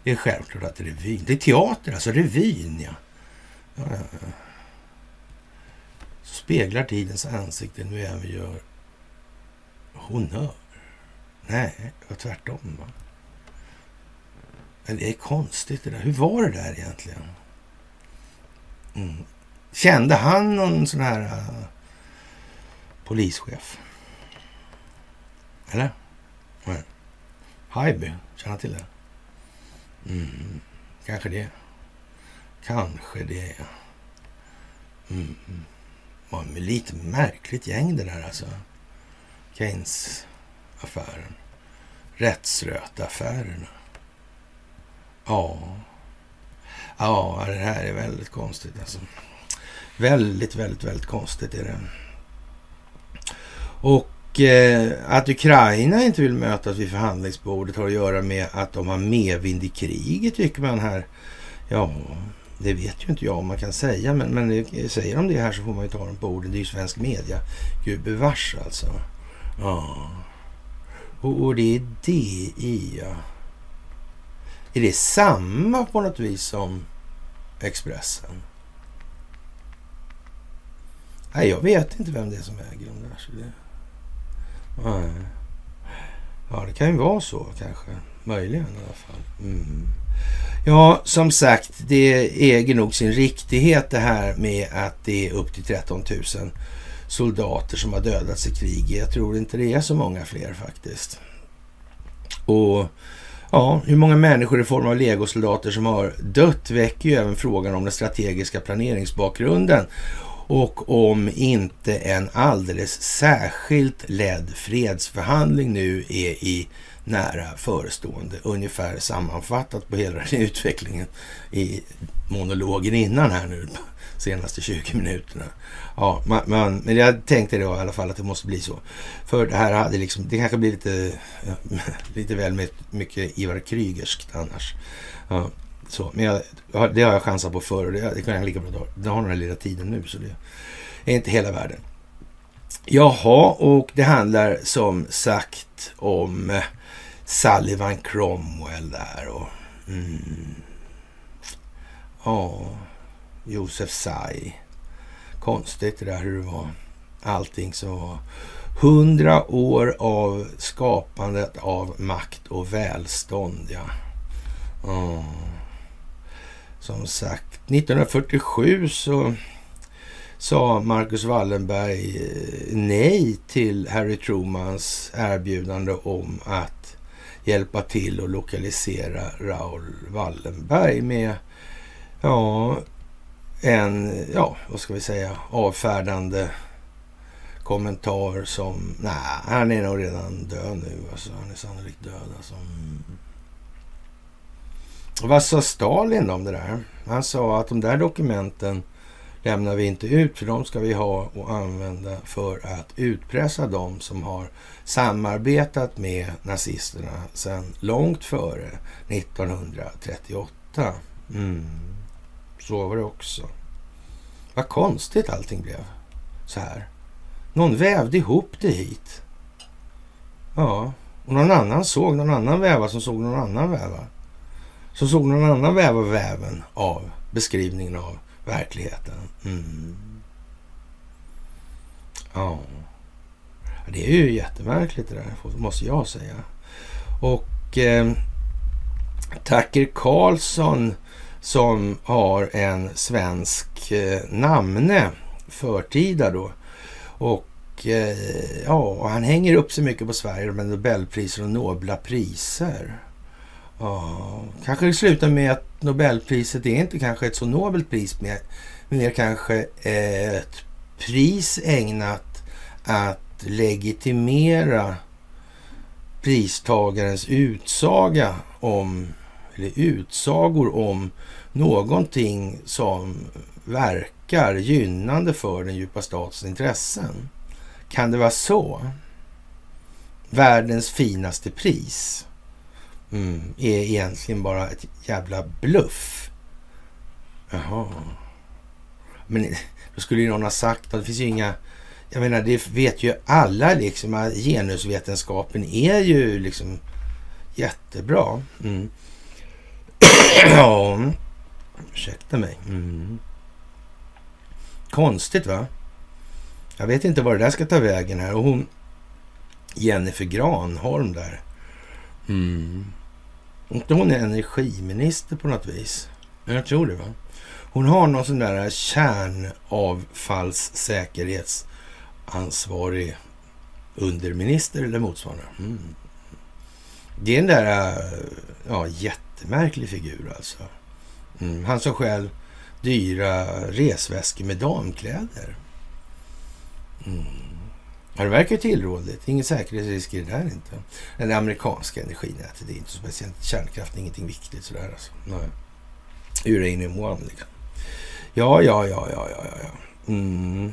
Det är självklart att det är revyn, det är teater alltså, revyn, ja. ja, ja, ja. Speglar tidens ansikte nu även gör honör. Nej, det var tvärtom. Va? Men det är konstigt det där. Hur var det där egentligen? Mm. Kände han någon sån här uh, polischef? Eller? Nej. Haijby, känner han till det? Mm. Kanske det. Kanske det, ja. Mm. mm. Var lite märkligt gäng det där alltså. Keynes-affären. Rättsröta-affärerna. Ja. Ja, det här är väldigt konstigt alltså. Väldigt, väldigt, väldigt konstigt är det. Och eh, att Ukraina inte vill mötas vid förhandlingsbordet har att göra med att de har medvind i kriget, tycker man här. Ja, det vet ju inte jag om man kan säga, men, men eh, säger de det här så får man ju ta dem på orden. Det är ju svensk media. gubevars. alltså. Ja. Och, och det är DI, ja. Är det samma på något vis som Expressen? Nej, jag vet inte vem det är som äger dem där. Så det... Nej. Ja, det kan ju vara så kanske. Möjligen i alla fall. Mm. Ja, som sagt, det äger nog sin riktighet det här med att det är upp till 13 000 soldater som har dödats i krig. Jag tror inte det är så många fler faktiskt. Och ja, hur många människor i form av legosoldater som har dött väcker ju även frågan om den strategiska planeringsbakgrunden och om inte en alldeles särskilt ledd fredsförhandling nu är i nära förestående. Ungefär sammanfattat på hela den utvecklingen i monologen innan här nu senaste 20 minuterna. Ja, man, man, men jag tänkte då i alla fall att det måste bli så. För det här hade liksom, det kanske blir lite, ja, lite väl mycket Ivar Krygerskt annars. Ja, så, men jag, det har jag chansat på förr och det, det kan jag lika bra Det har den här lilla tiden nu så det är inte hela världen. Jaha, och det handlar som sagt om eh, Sullivan Cromwell där och... Mm, ja, Josef Tsai. Konstigt det där hur det var. Allting som var. Hundra år av skapandet av makt och välstånd, ja. Mm. Som sagt, 1947 så sa Marcus Wallenberg eh, nej till Harry Trumans erbjudande om att hjälpa till att lokalisera Raoul Wallenberg med ja, en, ja, vad ska vi säga, avfärdande kommentar som, nej, han är nog redan död nu. Alltså, han är sannolikt död. Alltså. Mm. Vad sa Stalin om det där? Han sa att de där dokumenten lämnar vi inte ut för de ska vi ha och använda för att utpressa de som har samarbetat med nazisterna sedan långt före 1938. Mm. Så var det också. Vad konstigt allting blev så här. Någon vävde ihop det hit. Ja, och någon annan såg någon annan väva som såg någon annan väva. Som såg någon annan väva väven av beskrivningen av verkligheten. Mm. Ja. Det är ju jättemärkligt det där, måste jag säga. Och eh, Carlson Karlsson som har en svensk eh, namne förtida då. Och eh, ja, han hänger upp sig mycket på Sverige med Nobelpriser och nobla priser. Ja, kanske det slutar med att Nobelpriset är inte kanske ett så nobelt pris, mer, mer kanske eh, ett pris ägnat att legitimera pristagarens utsaga om, eller utsagor om någonting som verkar gynnande för den djupa statens intressen. Kan det vara så? Världens finaste pris mm, är egentligen bara ett jävla bluff. Jaha. Men då skulle ju någon ha sagt att det finns ju inga... Jag menar, det vet ju alla liksom att genusvetenskapen är ju liksom jättebra. Mm. ursäkta mig. Mm. Konstigt va? Jag vet inte var det där ska ta vägen här. Och hon Jennifer Granholm där. Mm. Inte hon är energiminister på något vis? Jag tror det va? Hon har någon sån där kärnavfallssäkerhetsansvarig underminister eller motsvarande. Mm. Det är en där ja, jättemärklig figur alltså. Mm. Han som själv dyra resväskor med damkläder. Mm. Ja, det verkar tillrådligt. Ingen säkerhetsrisk i det där inte. Det amerikanska energinätet, det är inte speciellt. Kärnkraft är ingenting viktigt sådär alltså. Nej. Uranium one liksom. Ja, ja, ja, ja, ja, ja. Mm.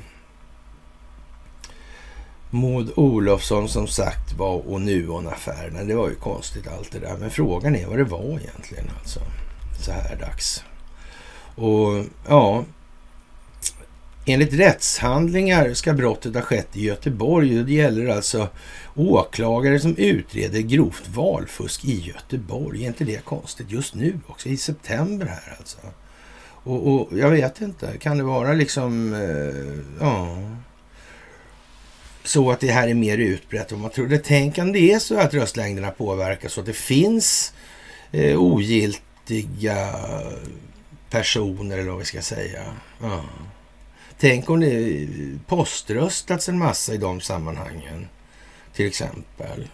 Maud Olofsson som sagt var och Nuon-affärerna. Det var ju konstigt allt det där. Men frågan är vad det var egentligen alltså. Så här dags. Och ja, enligt rättshandlingar ska brottet ha skett i Göteborg. Det gäller alltså åklagare som utreder grovt valfusk i Göteborg. Är inte det konstigt? Just nu också, i september här alltså. Och, och jag vet inte, kan det vara liksom, eh, ja, så att det här är mer utbrett än man trodde? Tänk om det är så att röstlängderna påverkas så att det finns eh, ogiltiga personer eller vad vi ska säga. Ja. Tänk om det poströstats en massa i de sammanhangen, till exempel.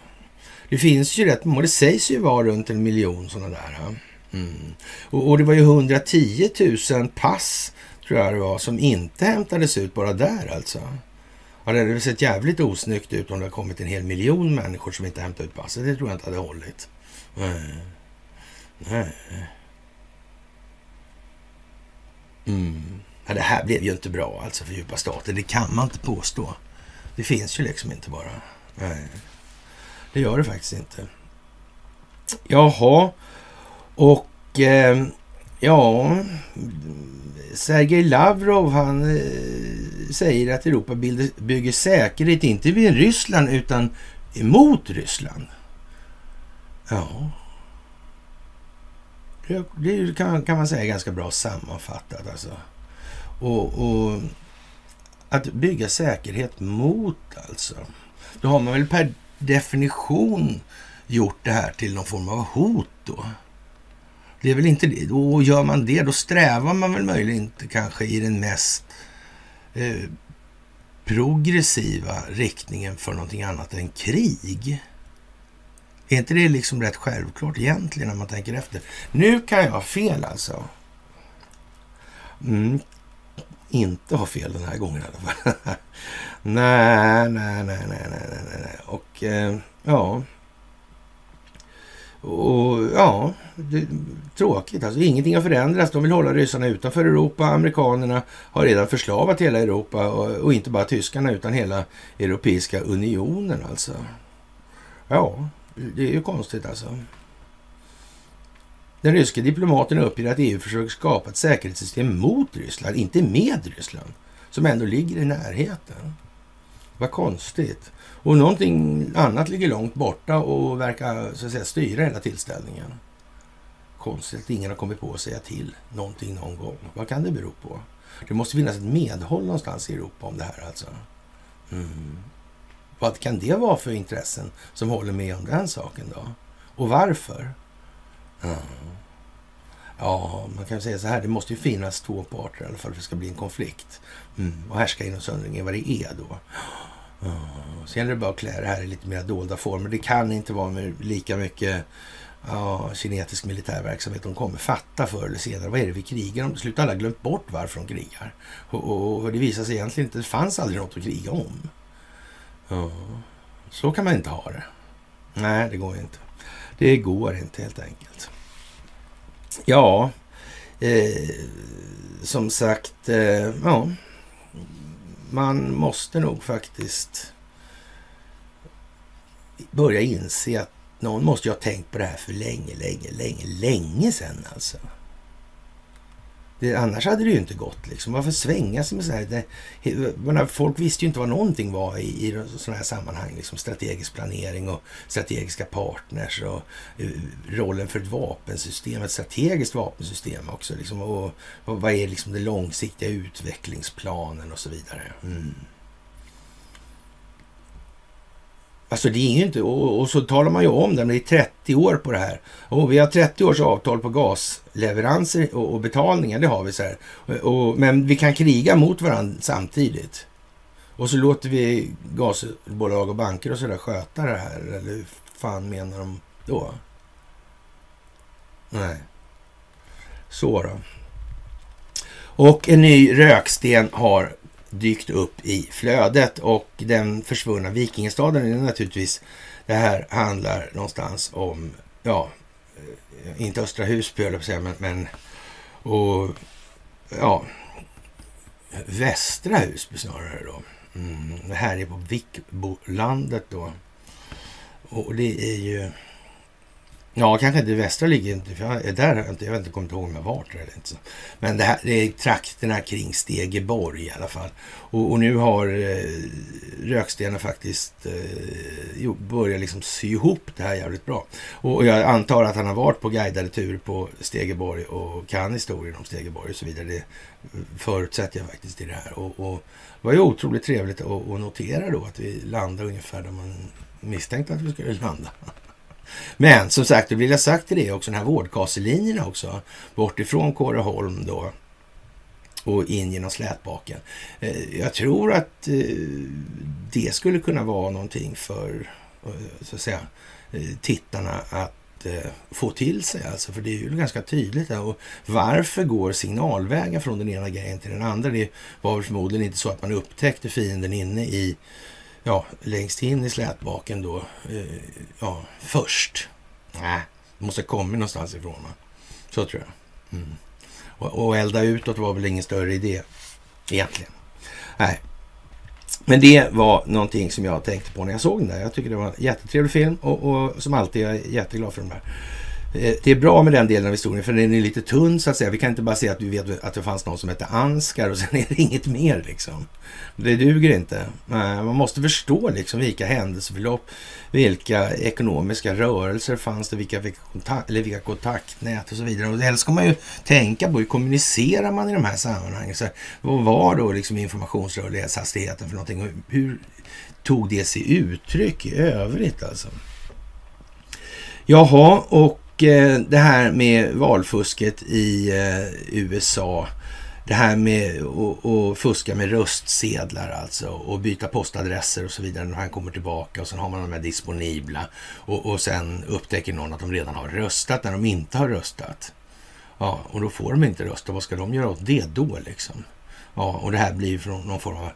Det finns ju rätt många, det sägs ju vara runt en miljon sådana där. Mm. Och, och, det var ju 110 000 pass, tror jag det var, som inte hämtades ut bara där alltså. Ja, det hade sett jävligt osnyggt ut om det hade kommit en hel miljon människor som inte hämtade ut passet. Det tror jag inte hade hållit. Mm. Nej. Mm. Ja, det här blev ju inte bra alltså för djupa stater. Det kan man inte påstå. Det finns ju liksom inte bara. Nej. Det gör det faktiskt inte. Jaha, och eh, ja, Sergej Lavrov han eh, säger att Europa bygger säkerhet inte vid Ryssland utan emot Ryssland. Ja, det kan, kan man säga ganska bra sammanfattat. Alltså. Och, och, att bygga säkerhet mot alltså. Då har man väl per definition gjort det här till någon form av hot då. Det är väl inte det. Och gör man det, då strävar man väl möjligen inte kanske i den mest eh, progressiva riktningen för någonting annat än krig. Är inte det liksom rätt självklart egentligen när man tänker efter? Nu kan jag ha fel alltså. Mm. Inte ha fel den här gången i alla fall. nej, nej, nej, nej, nej, nej. Och eh, ja. Och ja, det, tråkigt alltså. Ingenting har förändrats. De vill hålla ryssarna utanför Europa. Amerikanerna har redan förslavat hela Europa och, och inte bara tyskarna utan hela Europeiska unionen alltså. Ja, det är ju konstigt alltså. Den ryske diplomaten uppger att EU försöker skapa ett säkerhetssystem mot Ryssland, inte med Ryssland, som ändå ligger i närheten. Vad konstigt. Och någonting annat ligger långt borta och verkar så att säga, styra hela tillställningen. Konstigt att ingen har kommit på att säga till någonting någon gång. Vad kan det bero på? Det måste finnas ett medhåll någonstans i Europa om det här alltså. Mm. Vad kan det vara för intressen som håller med om den saken då? Och varför? Mm. ja, man kan säga så här, det måste ju finnas två parter i alla fall för att det ska bli en konflikt. Mm. Och härska inom söndringen vad det är då. Mm. Sen är det bara att klä det här i lite mer dolda former. Det kan inte vara med lika mycket ja, kinetisk militärverksamhet. De kommer fatta förr eller senare. Vad är det vi krigar om? Till slut alla glömt bort varför de krigar. Och, och, och det visar sig egentligen inte, det fanns aldrig något att kriga om. Ja, så kan man inte ha det. Nej, det går inte. Det går inte helt enkelt. Ja, eh, som sagt, eh, ja, man måste nog faktiskt börja inse att någon måste ju ha tänkt på det här för länge, länge, länge, länge sedan alltså. Det, annars hade det ju inte gått. Liksom. Varför svänga sig med så här? Det, menar, folk visste ju inte vad någonting var i, i sådana här sammanhang. Liksom strategisk planering och strategiska partners och eh, rollen för ett vapensystem, ett strategiskt vapensystem också. Liksom, och, och vad är liksom den långsiktiga utvecklingsplanen och så vidare. Mm. Alltså det är ju inte, och, och, så talar man ju om det, men det är 30 år på det här. Och vi har 30 års avtal på gasleveranser och, och betalningar, det har vi så här. Och, men vi kan kriga mot varandra samtidigt. Och så låter vi gasbolag och banker och sådär sköta det här. Eller hur fan menar de då? Nej. Så då. Och en ny röksten har dykt upp i flödet och den försvunna vikingestaden är naturligtvis, det här handlar någonstans om, ja, eh, inte Östra Husby höll jag säga, men, men och ja, Västra Husby snarare då. Mm, det här är på Vikbolandet då. Och det är ju Ja, kanske inte västra ligger inte, för jag är där, jag, inte, jag vet inte, kommer inte ihåg om jag varit eller inte. Men det, här, det är trakterna kring Stegeborg i alla fall. Och, och nu har eh, Rökstena faktiskt eh, börjat liksom sy ihop det här jävligt bra. Och, och, jag antar att han har varit på guidade turer på Stegeborg och kan historien om Stegeborg och så vidare. Det förutsätter jag faktiskt i det här. Och, och det var ju otroligt trevligt att, att notera då att vi landade ungefär där man misstänkte att vi skulle landa. Men som sagt, det vill jag sagt till det också, den här vårdkaselinjerna också, bortifrån Kåreholm då och in genom Slätbaken. Eh, jag tror att eh, det skulle kunna vara någonting för eh, så att säga, tittarna att få till sig. Alltså, för det är ju ganska tydligt. Där. Och varför går signalvägen från den ena grejen till den andra? Det var förmodligen inte så att man upptäckte fienden inne i ja, längst in i slätbaken då, eh, ja, först. Nej, det måste ha kommit någonstans ifrån. Va? Så tror jag. Mm. Och, och elda utåt var väl ingen större idé egentligen. Nej. Men det var någonting som jag tänkte på när jag såg den där. Jag tycker det var en jättetrevlig film och, och som alltid är jag jätteglad för de här. Eh, det är bra med den delen av historien för den är lite tunn så att säga. Vi kan inte bara säga att vi vet att det fanns någon som hette Anskar och sen är det inget mer liksom. Det duger inte. Man måste förstå liksom vilka händelseförlopp, vilka ekonomiska rörelser fanns det, vilka, vilka, kontakt, eller vilka kontaktnät och så vidare. Och det ska man ju tänka på. Hur kommunicerar man i de här sammanhangen? Så vad var då liksom informationsrörlighetshastigheten för någonting? Hur, hur tog det sig uttryck i övrigt alltså? Jaha, och Eh, det här med valfusket i eh, USA. Det här med att fuska med röstsedlar alltså och byta postadresser och så vidare när han kommer tillbaka och sen har man de här disponibla och, och sen upptäcker någon att de redan har röstat när de inte har röstat. Ja, och då får de inte rösta. Vad ska de göra åt det då liksom? Ja, och det här blir från någon form av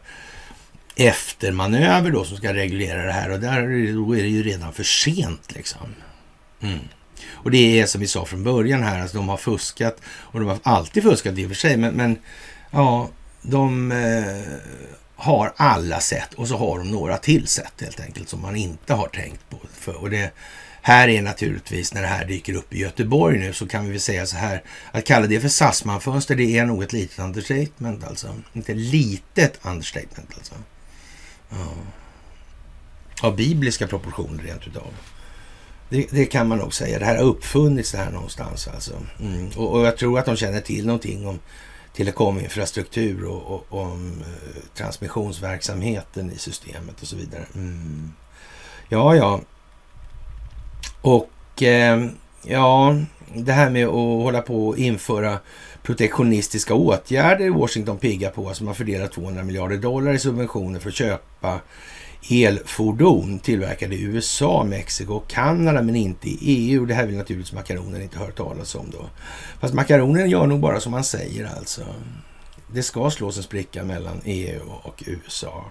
eftermanöver då som ska reglera det här och där då är det ju redan för sent liksom. Mm. Och det är som vi sa från början här, alltså de har fuskat och de har alltid fuskat i och för sig, men, men ja, de eh, har alla sätt, och så har de några till sätt helt enkelt som man inte har tänkt på. För, och det här är naturligtvis när det här dyker upp i Göteborg nu så kan vi väl säga så här att kalla det för Sassman-fönster det är nog ett litet understatement alltså. Inte litet understatement alltså. Ja. Av bibliska proportioner rent utav. Det, det, kan man nog säga. Det här har uppfunnits där någonstans alltså. Mm. Och, och, jag tror att de känner till någonting om telekominfrastruktur och, och, och om eh, transmissionsverksamheten i systemet och så vidare. Mm. Ja, ja. Och eh, ja, det här med att hålla på och införa protektionistiska åtgärder i Washington pigga på. Alltså man fördelar 200 miljarder dollar i subventioner för att köpa elfordon tillverkade i USA, Mexiko och Kanada men inte i EU. Det här vill naturligtvis makaronen inte höra talas om då. Fast makaronen gör nog bara som man säger alltså. Det ska slås en spricka mellan EU och USA.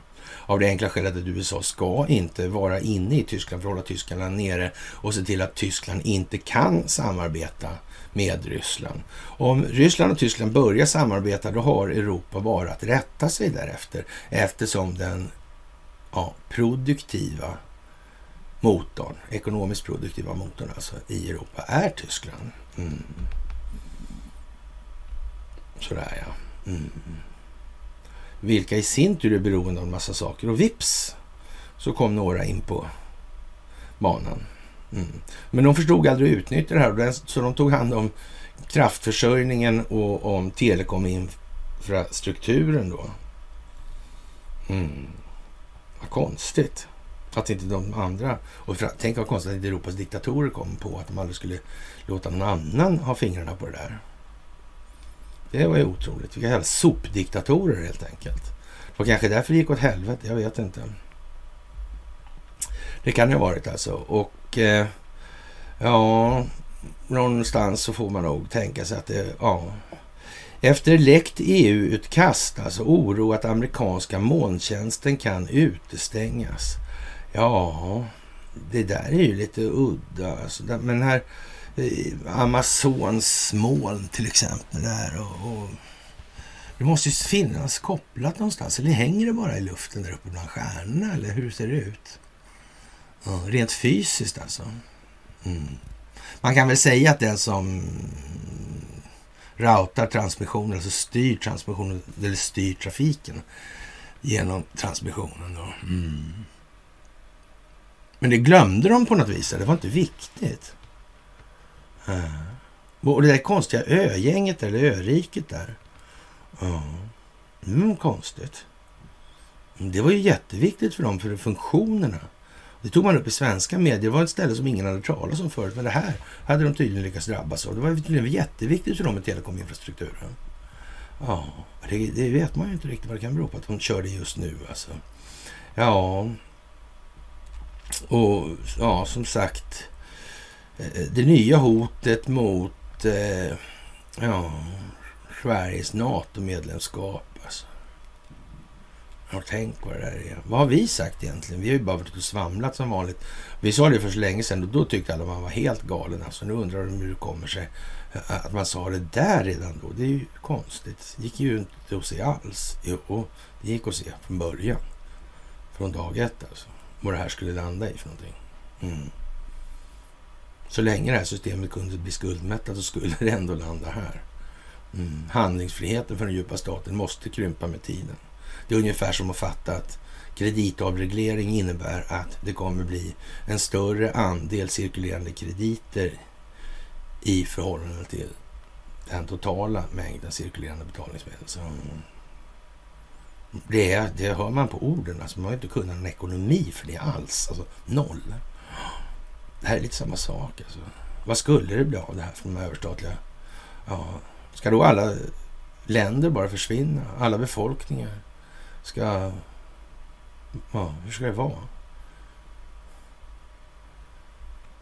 Av det enkla skälet att USA ska inte vara inne i Tyskland för att hålla tyskarna nere och se till att Tyskland inte kan samarbeta med Ryssland. Om Ryssland och Tyskland börjar samarbeta då har Europa bara att rätta sig därefter eftersom den ja, produktiva motorn, ekonomiskt produktiva motorn alltså i Europa är Tyskland. Mm. Sådär ja. Mm. Vilka i sin tur är beroende av en massa saker och vips så kom några in på banan. Mm. Men de förstod aldrig att utnyttja det här så de tog hand om kraftförsörjningen och om telekominfrastrukturen då. Mm. Vad konstigt att inte de andra... Och för, tänk vad konstigt att Europas diktatorer kom på att de aldrig skulle låta någon annan ha fingrarna på det där. Det var ju otroligt. Vilka jävla sopdiktatorer helt enkelt. Det var kanske därför det gick åt helvete. Jag vet inte. Det kan det ha varit alltså. Och eh, ja, någonstans så får man nog tänka sig att det, ja. Efter läckt EU-utkast, alltså oro att amerikanska molntjänsten kan utestängas. Ja, det där är ju lite udda. Alltså, men här eh, Amazons moln till exempel där och, och det måste ju finnas kopplat någonstans. Eller hänger det bara i luften där uppe bland stjärnorna? Eller hur ser det ut? Ja, rent fysiskt alltså. Mm. Man kan väl säga att den som routar transmissionen, alltså styr transmissionen, eller styr trafiken genom transmissionen. Då. Mm. Men det glömde de på något vis. Det var inte viktigt. Eh. Och det där konstiga ögänget, eller öriket där. Ja, mm, konstigt. Det var ju jätteviktigt för dem, för funktionerna. Det tog man upp i svenska medier. Det var ett ställe som ingen hade talat om förut. Men det här hade de tydligen lyckats drabbas av. Det var tydligen jätteviktigt för dem med telekominfrastrukturen. Ja, det, det, vet man ju inte riktigt vad det kan bero på att de kör det just nu. Alltså. Ja, och ja, som sagt. Eh, det nya hotet mot eh, ja, Sveriges NATO-medlemskap. Ja, tänk vad det där är. Vad har vi sagt egentligen? Vi har ju bara varit och svamlat som vanligt. Vi sa det för så länge sedan och då tyckte alla man var helt galen. Alltså, nu undrar de hur det kommer sig att man sa det där redan då. Det är ju konstigt. Det gick ju inte att se alls. Jo, det gick att se från början. Från dag ett alltså. Vad det här skulle landa i för någonting. Mm. Så länge det här systemet kunde bli skuldmättat så skulle det ändå landa här. Mm. Handlingsfriheten för den djupa staten måste krympa med tiden. Det är ungefär som att fatta att kreditavreglering innebär att det kommer bli en större andel cirkulerande krediter i förhållande till den totala mängden cirkulerande betalningsmedel. Så det, det hör man på orden. Alltså man har inte kunnat en ekonomi för det alls. Alltså noll. Det här är lite samma sak. Alltså. Vad skulle det bli av det här från de överstatliga? Ja, ska då alla länder bara försvinna? Alla befolkningar? Ska... Ja, hur ska det vara?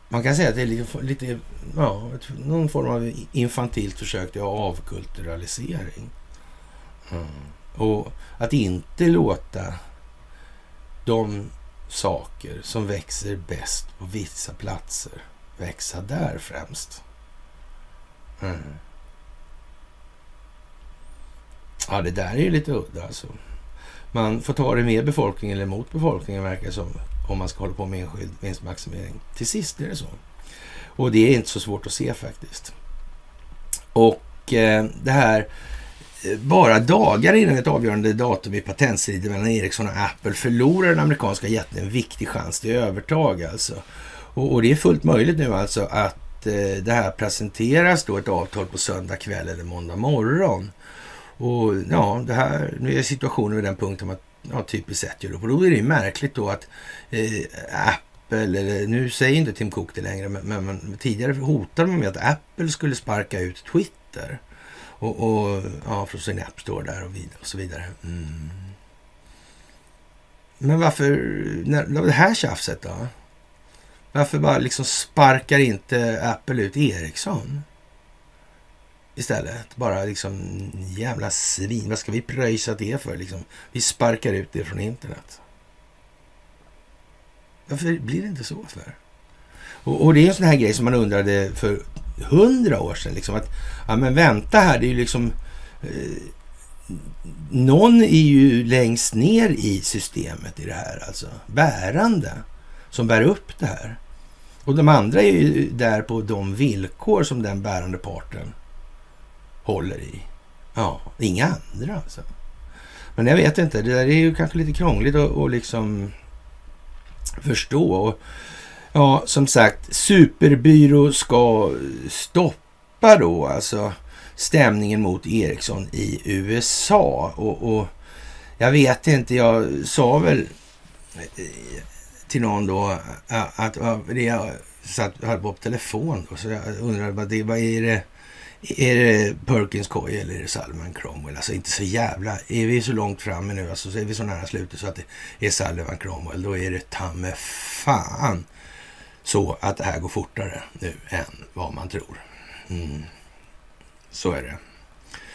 Man kan säga att det är lite, lite ja, någon form av infantilt försök till avkulturalisering. Mm. Och att inte låta de saker som växer bäst på vissa platser växa där främst. Mm. Ja, det där är ju lite udda alltså. Man får ta det med befolkningen eller mot befolkningen verkar det som. Om man ska hålla på med enskild vinstmaximering. Till sist är det så. Och det är inte så svårt att se faktiskt. Och eh, det här eh, bara dagar innan ett avgörande datum i patentstriden mellan Ericsson och Apple förlorar den amerikanska jätten en viktig chans till övertag alltså. Och, och det är fullt möjligt nu alltså att eh, det här presenteras då ett avtal på söndag kväll eller måndag morgon. Och ja, det här, nu är situationen vid den punkten att ja, typiskt sett gör upp. Och då är det ju märkligt då att eh, Apple, eller nu säger inte Tim Cook det längre, men, men, men tidigare hotade man med att Apple skulle sparka ut Twitter. Och, och ja, från sin App Store där och, vidare, och så vidare. Mm. Men varför, när, det här tjafset då? Varför bara liksom sparkar inte Apple ut Ericsson? Istället. Bara liksom jävla svin. Vad ska vi pröjsa det för? Liksom, vi sparkar ut det från internet. Varför blir det inte så för? Och, och det är en sån här grej som man undrade för hundra år sedan. Liksom, att, ja men vänta här, det är ju liksom... Eh, någon är ju längst ner i systemet i det här, alltså bärande, som bär upp det här. Och de andra är ju där på de villkor som den bärande parten håller i. Ja, inga andra alltså. Men jag vet inte, det där är ju kanske lite krångligt att, och liksom förstå. Och, ja, som sagt, superbyrå ska stoppa då alltså stämningen mot Ericsson i USA. Och, och jag vet inte, jag sa väl eh, till någon då att, att, att jag satt, hade på telefon då, så jag undrade vad, det, vad är det är det Perkins Coy eller är det Sullivan Cromwell? Alltså inte så jävla... Är vi så långt framme nu, alltså så är vi så nära slutet så att det är Sullivan Cromwell, då är det ta fan så att det här går fortare nu än vad man tror. Mm. Så är det.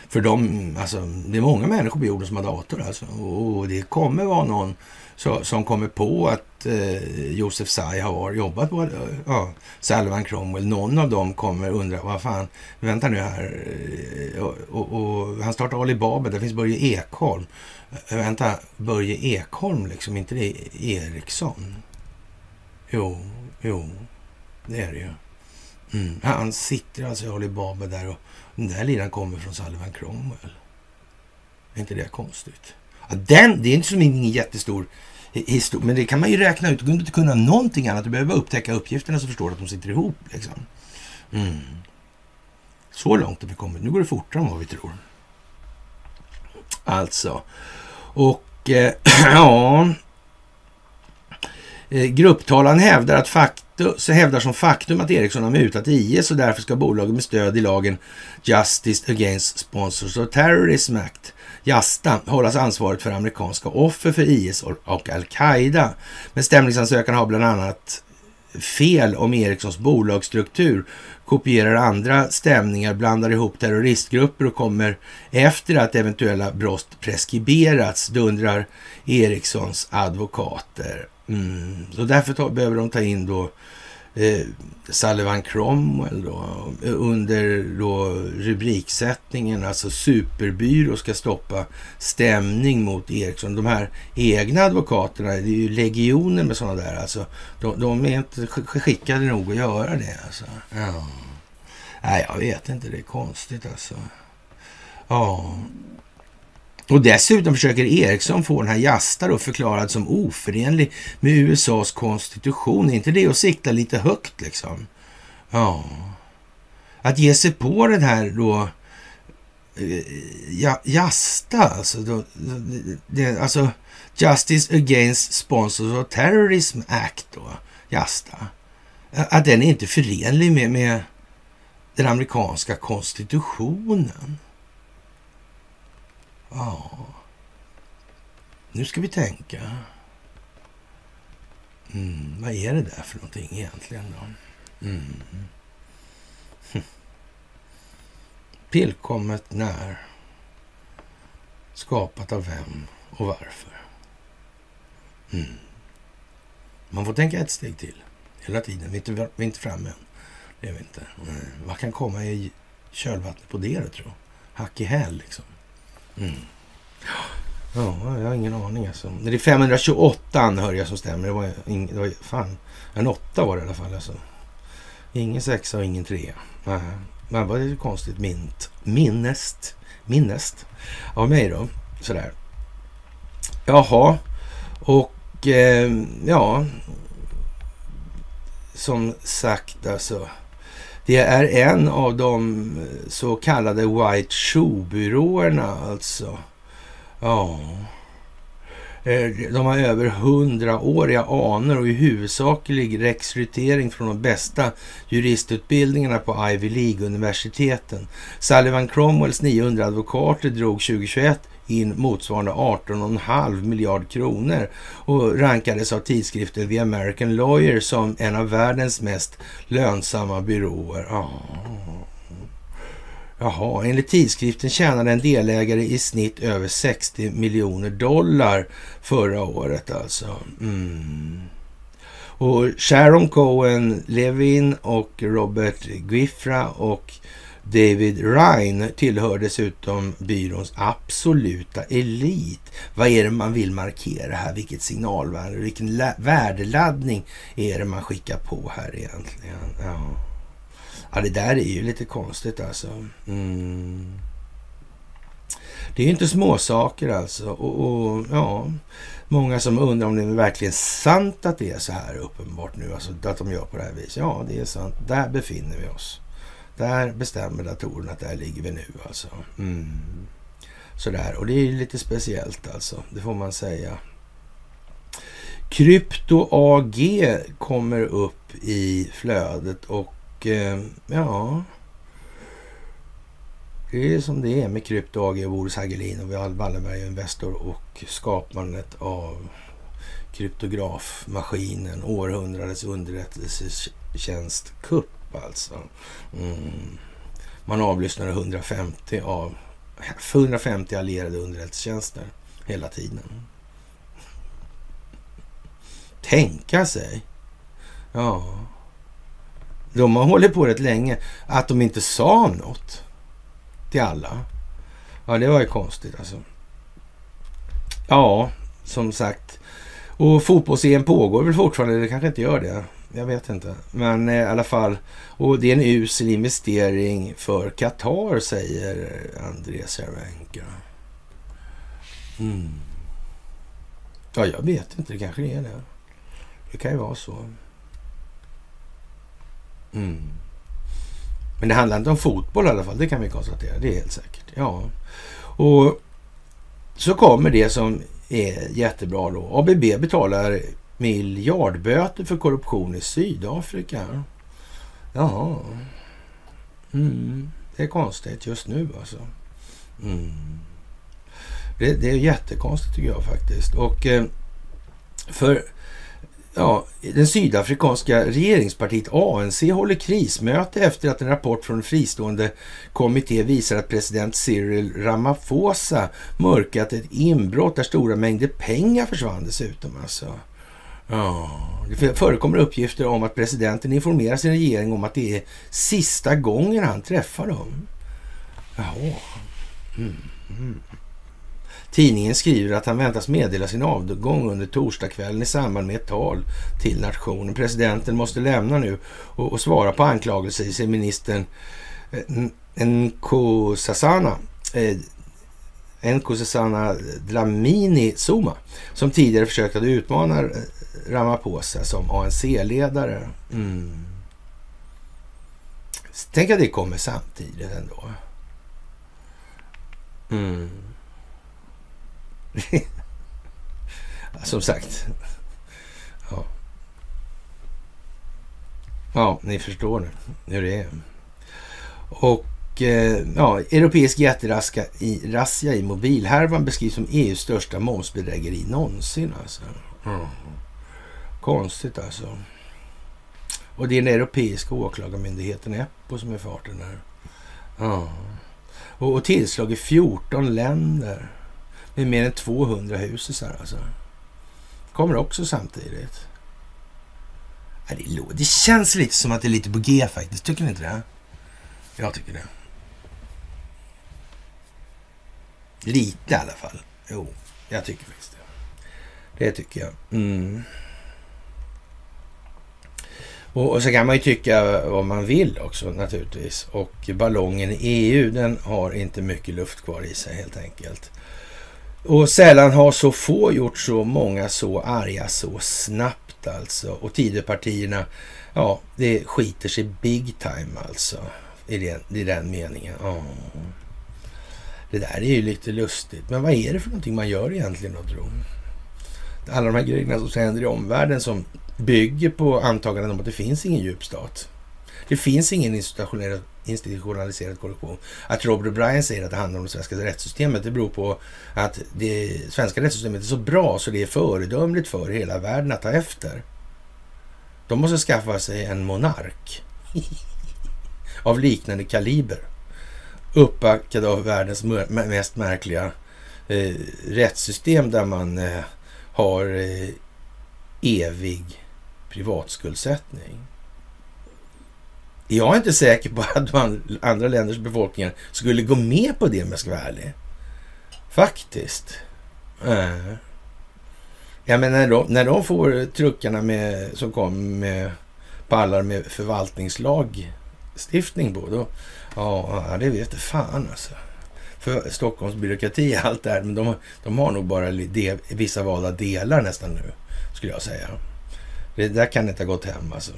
För de, alltså, det är många människor på jorden som har dator alltså. Och det kommer vara någon så, som kommer på att eh, Josef Tsai har jobbat på eh, ja, Salvan Cromwell. Någon av dem kommer undra, vad fan, vänta nu här. Eh, och, och, och han startar Alibaba, där finns Börje Ekholm. Eh, vänta, Börje Ekholm liksom, inte det Eriksson? Jo, jo, det är det ju. Mm. Han sitter alltså i Alibaba där och den där liran kommer från Salvan Cromwell. Är inte det konstigt? Den, det är inte som ingen jättestor historia, men det kan man ju räkna ut. Du behöver inte kunna någonting annat. Du behöver bara upptäcka uppgifterna så förstår du att de sitter ihop. Liksom. Mm. Så långt har vi kommit. Nu går det fortare än vad vi tror. Alltså. Och eh, ja, eh, grupptalan hävdar, att faktum, så hävdar som faktum att Ericsson har mutat IS och därför ska bolaget med stöd i lagen Justice Against Sponsors of Terrorism Act, JASTA, hållas ansvaret för amerikanska offer för IS och Al-Qaida. Men stämningsansökan har bland annat fel om Ericssons bolagsstruktur, kopierar andra stämningar, blandar ihop terroristgrupper och kommer efter att eventuella brott preskriberats, dundrar Ericssons advokater. Mm. Så därför ta, behöver de ta in då eh, Sullivan Cromwell då, under då rubriksättningen, alltså superbyrå ska stoppa stämning mot Ericsson. De här egna advokaterna, det är ju legioner med sådana där, alltså. De, de är inte skickade nog att göra det alltså. Ja. Nej, jag vet inte, det är konstigt alltså. Ja, och dessutom försöker Eriksson få den här Jasta då förklarad som oförenlig med USAs konstitution. Är inte det att sikta lite högt liksom? Ja. Att ge sig på den här då eh, ja, Jasta, alltså, då, det, alltså Justice Against Sponsors of Terrorism Act då, Jasta. Att den är inte förenlig med, med den amerikanska konstitutionen. Ja, nu ska vi tänka. Mm, vad är det där för någonting egentligen då? Mm. Tillkommet när? Skapat av vem och varför? Mm. Man får tänka ett steg till hela tiden. Vi är inte, vi är inte framme än. Det är vi inte. Mm. Vad kan komma i kölvattnet på det då, tror Hack i häl liksom. Mm. Ja, jag har ingen aning alltså. Det är 528 anhöriga som stämmer. Det var, ing, det var fan, en åtta var det i alla fall alltså. Ingen sexa och ingen trea. Nej, men det är det konstigt mint. Minnest. Minnest. Av mig då. Sådär. Jaha. Och eh, ja. Som sagt alltså. Det är en av de eh, så kallade White Shoe-byråerna alltså. Ja. Eh, de har över hundraåriga anor och i huvudsaklig rekrytering från de bästa juristutbildningarna på Ivy League-universiteten. Sullivan Cromwells 900 advokater drog 2021 in motsvarande 18,5 miljard kronor och rankades av tidskriften The American Lawyer som en av världens mest lönsamma byråer. Oh. Jaha, enligt tidskriften tjänade en delägare i snitt över 60 miljoner dollar förra året alltså. Mm. Och Sharon Cohen Levin och Robert Giffra och David Ryan tillhör dessutom byråns absoluta elit. Vad är det man vill markera här? Vilket signalvärde, vilken värdeladdning är det man skickar på här egentligen? Ja. Ja, det där är ju lite konstigt alltså. Mm. Det är ju inte småsaker alltså. Och, och, ja, många som undrar om det är verkligen sant att det är så här uppenbart nu. Alltså att de gör på det här viset. Ja, det är sant. Där befinner vi oss. Där bestämmer datorerna att där ligger vi nu alltså. Mm. Sådär, och det är lite speciellt alltså. Det får man säga. Krypto AG kommer upp i flödet och eh, ja, det är som det är med Krypto AG och Boris Hagelin och Wallenberg Investor och skapandet av kryptografmaskinen, århundradets underrättelsetjänst kupp alltså. Mm. Man avlyssnade 150 av 150 allierade underrättelsetjänster hela tiden. Tänka sig. Ja. De har hållit på rätt länge. Att de inte sa något till alla. Ja, det var ju konstigt alltså. Ja, som sagt. Och fotbolls-EM pågår väl fortfarande? Det kanske inte gör det. Jag vet inte. Men eh, i alla fall. Och det är en usel investering för Qatar, säger André Cervenka. Mm. Ja, jag vet inte. Det kanske är det. Det kan ju vara så. Mm. Men det handlar inte om fotboll i alla fall, det kan vi konstatera. Det är helt säkert. Ja. Och så kommer det som är jättebra då. ABB betalar miljardböter för korruption i Sydafrika. Jaha. Mm. Det är konstigt just nu alltså. Mm. Det, det, är jättekonstigt tycker jag faktiskt. Och eh, för Ja, den sydafrikanska regeringspartiet ANC håller krismöte efter att en rapport från en fristående kommitté visar att president Cyril Ramaphosa mörkat ett inbrott där stora mängder pengar försvann dessutom. Alltså. Ja, det förekommer uppgifter om att presidenten informerar sin regering om att det är sista gången han träffar dem. Jaha. Mm, mm. Tidningen skriver att han väntas meddela sin avgång under torsdagskvällen i samband med ett tal till nationen. Presidenten måste lämna nu och, och svara på anklagelser, säger ministern Nkosasana. Eh, Nkosasana eh, Dlamini Zuma, som tidigare försökt att utmana eh, Ramaphosa som ANC-ledare. Mm. Tänk att det kommer samtidigt ändå. Mm. Som sagt. Ja. ja, ni förstår nu hur det är. Och eh, ja, europeisk jätterazzia i, razzia i mobilhärvan beskrivs som EUs största momsbedrägeri någonsin. Alltså. Mm. Konstigt alltså. Och det är den europeiska åklagarmyndigheten EPPO som är farten där. Ja. Och, och tillslag i 14 länder med mer än 200 husisar alltså. Kommer också samtidigt. Ja, det, det känns lite som att det är lite på G faktiskt. Tycker ni inte det? Jag tycker det. Lite i alla fall. Jo, jag tycker faktiskt det. Det tycker jag. Mm. Och, och, så kan man ju tycka vad man vill också naturligtvis. Och ballongen i EU, den har inte mycket luft kvar i sig helt enkelt. Och sällan har så få gjort så många så arga så snabbt alltså. Och Tidöpartierna, ja, det skiter sig big time alltså. I den, i den meningen. Oh. Det där är ju lite lustigt. Men vad är det för någonting man gör egentligen då, tro? Alla de här grejerna som händer i omvärlden som bygger på antaganden om att det finns ingen djup stat. Det finns ingen institutionaliserad, institutionaliserad korruption. Att Robert O'Brien säger att det handlar om det svenska rättssystemet, det beror på att det svenska rättssystemet är så bra så det är föredömligt för hela världen att ta efter. De måste skaffa sig en monark av liknande kaliber. Uppbackad av världens mest märkliga eh, rättssystem där man eh, har eh, evig privatskuldsättning. Jag är inte säker på att andra länders befolkningar skulle gå med på det om jag ska vara ärlig. Faktiskt. Eh. Äh. Ja, men när de, när de får truckarna med, som kommer med pallar med förvaltningslagstiftning på, då, ja, det vet fan alltså. För Stockholms byråkrati är allt det här, men de, de har nog bara de, vissa valda delar nästan nu, skulle jag säga. Det där kan inte ha gått hem alltså.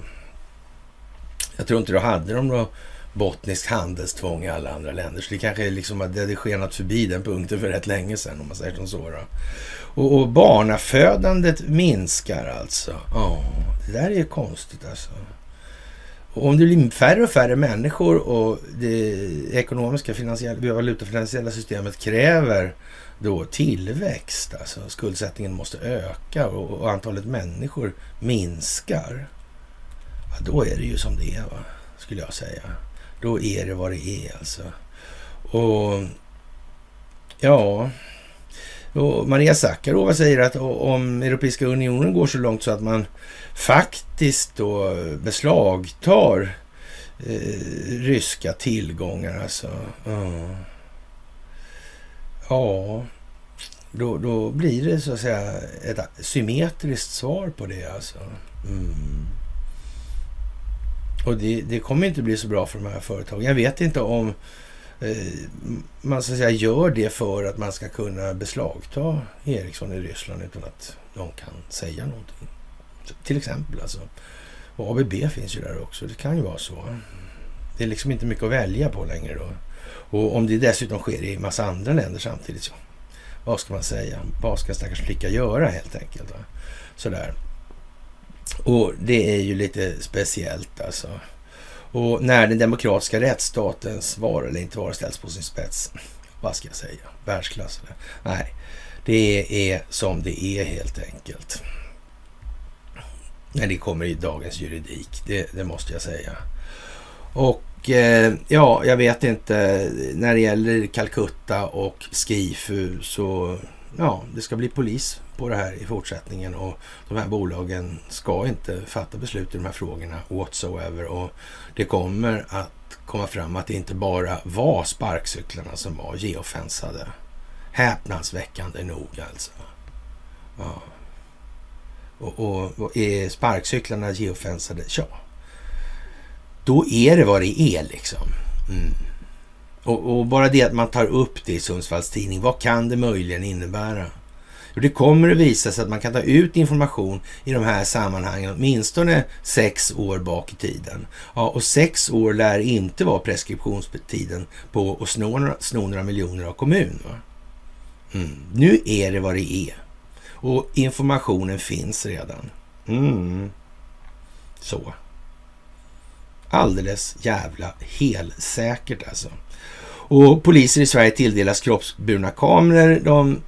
Jag tror inte då hade de något bottniskt handelstvång i alla andra länder. Så det kanske är liksom att det hade skenat förbi den punkten för rätt länge sedan om man säger som så. Då. Och, och barnafödandet minskar alltså. Ja, det där är ju konstigt alltså. Och om det blir färre och färre människor och det ekonomiska finansiella, valutafinansiella systemet kräver då tillväxt, alltså skuldsättningen måste öka och, och antalet människor minskar Ja, då är det ju som det är, va? skulle jag säga. Då är det vad det är alltså. Och ja, och Maria Sakarova säger att om Europeiska unionen går så långt så att man faktiskt då beslagtar eh, ryska tillgångar alltså. Ja, ja då, då blir det så att säga ett symmetriskt svar på det alltså. Mm. Och det, det, kommer inte bli så bra för de här företagen. Jag vet inte om eh, man så att säga gör det för att man ska kunna beslagta Ericsson i Ryssland utan att de kan säga någonting. Till exempel alltså. Och ABB finns ju där också. Det kan ju vara så. Det är liksom inte mycket att välja på längre då. Och om det dessutom sker i massa andra länder samtidigt, så vad ska man säga? Vad ska stackars flicka göra helt enkelt? Va? Sådär. Och det är ju lite speciellt alltså. Och när den demokratiska rättsstatens vara eller inte vara ställs på sin spets. Vad ska jag säga? Världsklass? Eller? Nej, det är som det är helt enkelt. När det kommer i dagens juridik, det, det måste jag säga. Och eh, ja, jag vet inte. När det gäller Calcutta och Skifu så ja, det ska bli polis på det här i fortsättningen och de här bolagen ska inte fatta beslut i de här frågorna whatsoever och det kommer att komma fram att det inte bara var sparkcyklarna som var geofensade. Häpnadsväckande nog alltså. Ja. Och, och, och är sparkcyklarna geofensade? Ja. Då är det vad det är liksom. Mm. Och, och, bara det att man tar upp det i Sundsvalls tidning, vad kan det möjligen innebära? Och det kommer att visa sig att man kan ta ut information i de här sammanhangen åtminstone sex år bak i tiden. Ja, och sex år lär inte vara preskriptionstiden på att sno några, sno några miljoner av kommun. Mm. Nu är det vad det är. Och informationen finns redan. Mm. Så. Alldeles jävla helsäkert alltså. Och poliser i Sverige tilldelas kroppsburna kameror. De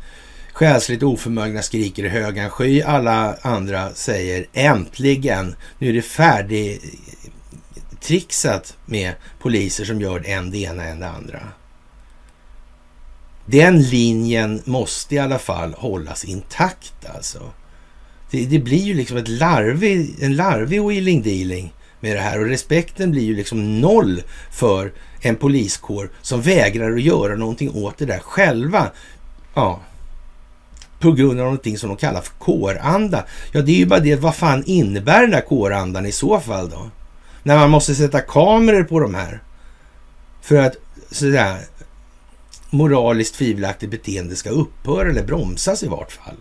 själsligt oförmögna skriker i högan sky. Alla andra säger äntligen, nu är det färdigtrixat med poliser som gör en det ena än det andra. Den linjen måste i alla fall hållas intakt alltså. Det, det blir ju liksom ett larvig, en larvig wheeling dealing med det här och respekten blir ju liksom noll för en poliskår som vägrar att göra någonting åt det där själva. Ja, på grund av någonting som de kallar för kåranda. Ja, det är ju bara det, vad fan innebär den där kårandan i så fall då? När man måste sätta kameror på de här för att sådär moraliskt tvivelaktigt beteende ska upphöra eller bromsas i vart fall.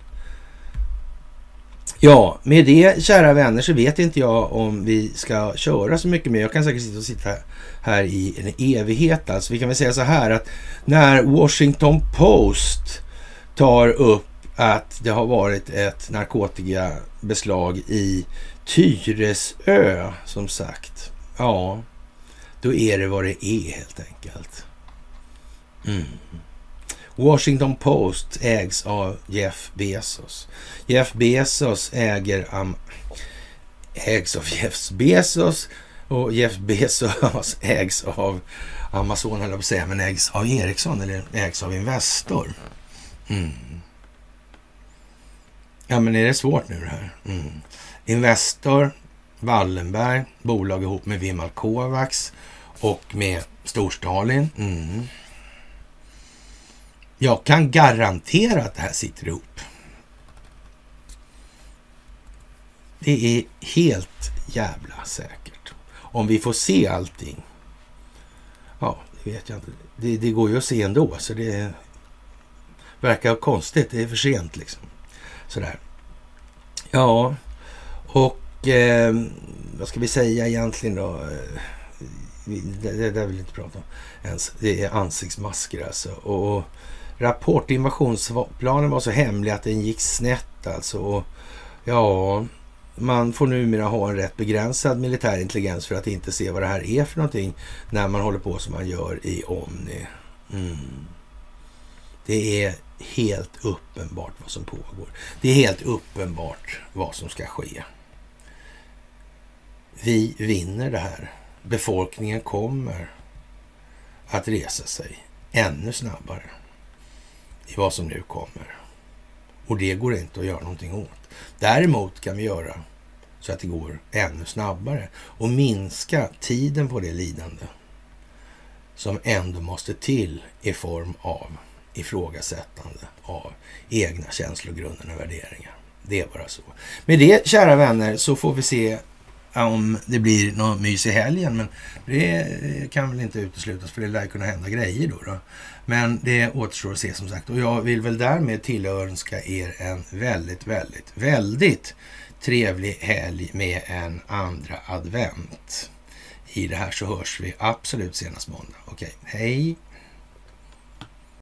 Ja, med det kära vänner så vet inte jag om vi ska köra så mycket mer. Jag kan säkert sitta och sitta här i en evighet. Alltså, vi kan väl säga så här att när Washington Post tar upp att det har varit ett narkotikabeslag i Tyresö som sagt. Ja, då är det vad det är helt enkelt. Mm. Washington Post ägs av Jeff Bezos. Jeff Bezos äger um, ägs av Jeff Bezos och Jeff Bezos ägs av Amazon, höll jag på att säga, men ägs av Ericsson eller ägs av Investor. Mm. Ja, men är det svårt nu det här? Mm. Investor, Wallenberg, bolag ihop med Vimal Kovacs och med Storstalin. Mm. Jag kan garantera att det här sitter ihop. Det är helt jävla säkert. Om vi får se allting. Ja, det vet jag inte. Det, det går ju att se ändå, så det verkar konstigt. Det är för sent liksom. Sådär. Ja, och eh, vad ska vi säga egentligen då? Eh, det, det där vill vi inte prata om ens. Det är ansiktsmasker alltså. Och, rapport. Invasionsplanen var så hemlig att den gick snett alltså. Och, ja, man får numera ha en rätt begränsad militär intelligens för att inte se vad det här är för någonting när man håller på som man gör i Omni. Mm. Det är helt uppenbart vad som pågår. Det är helt uppenbart vad som ska ske. Vi vinner det här. Befolkningen kommer att resa sig ännu snabbare i vad som nu kommer. Och det går inte att göra någonting åt. Däremot kan vi göra så att det går ännu snabbare och minska tiden på det lidande som ändå måste till i form av ifrågasättande av egna känslogrunder och värderingar. Det är bara så. Med det, kära vänner, så får vi se om det blir någon mys i helgen. Men det kan väl inte uteslutas för det lär kunna hända grejer då. då. Men det återstår att se som sagt. Och jag vill väl därmed tillönska er en väldigt, väldigt, väldigt trevlig helg med en andra advent. I det här så hörs vi absolut senast måndag. Okej, hej!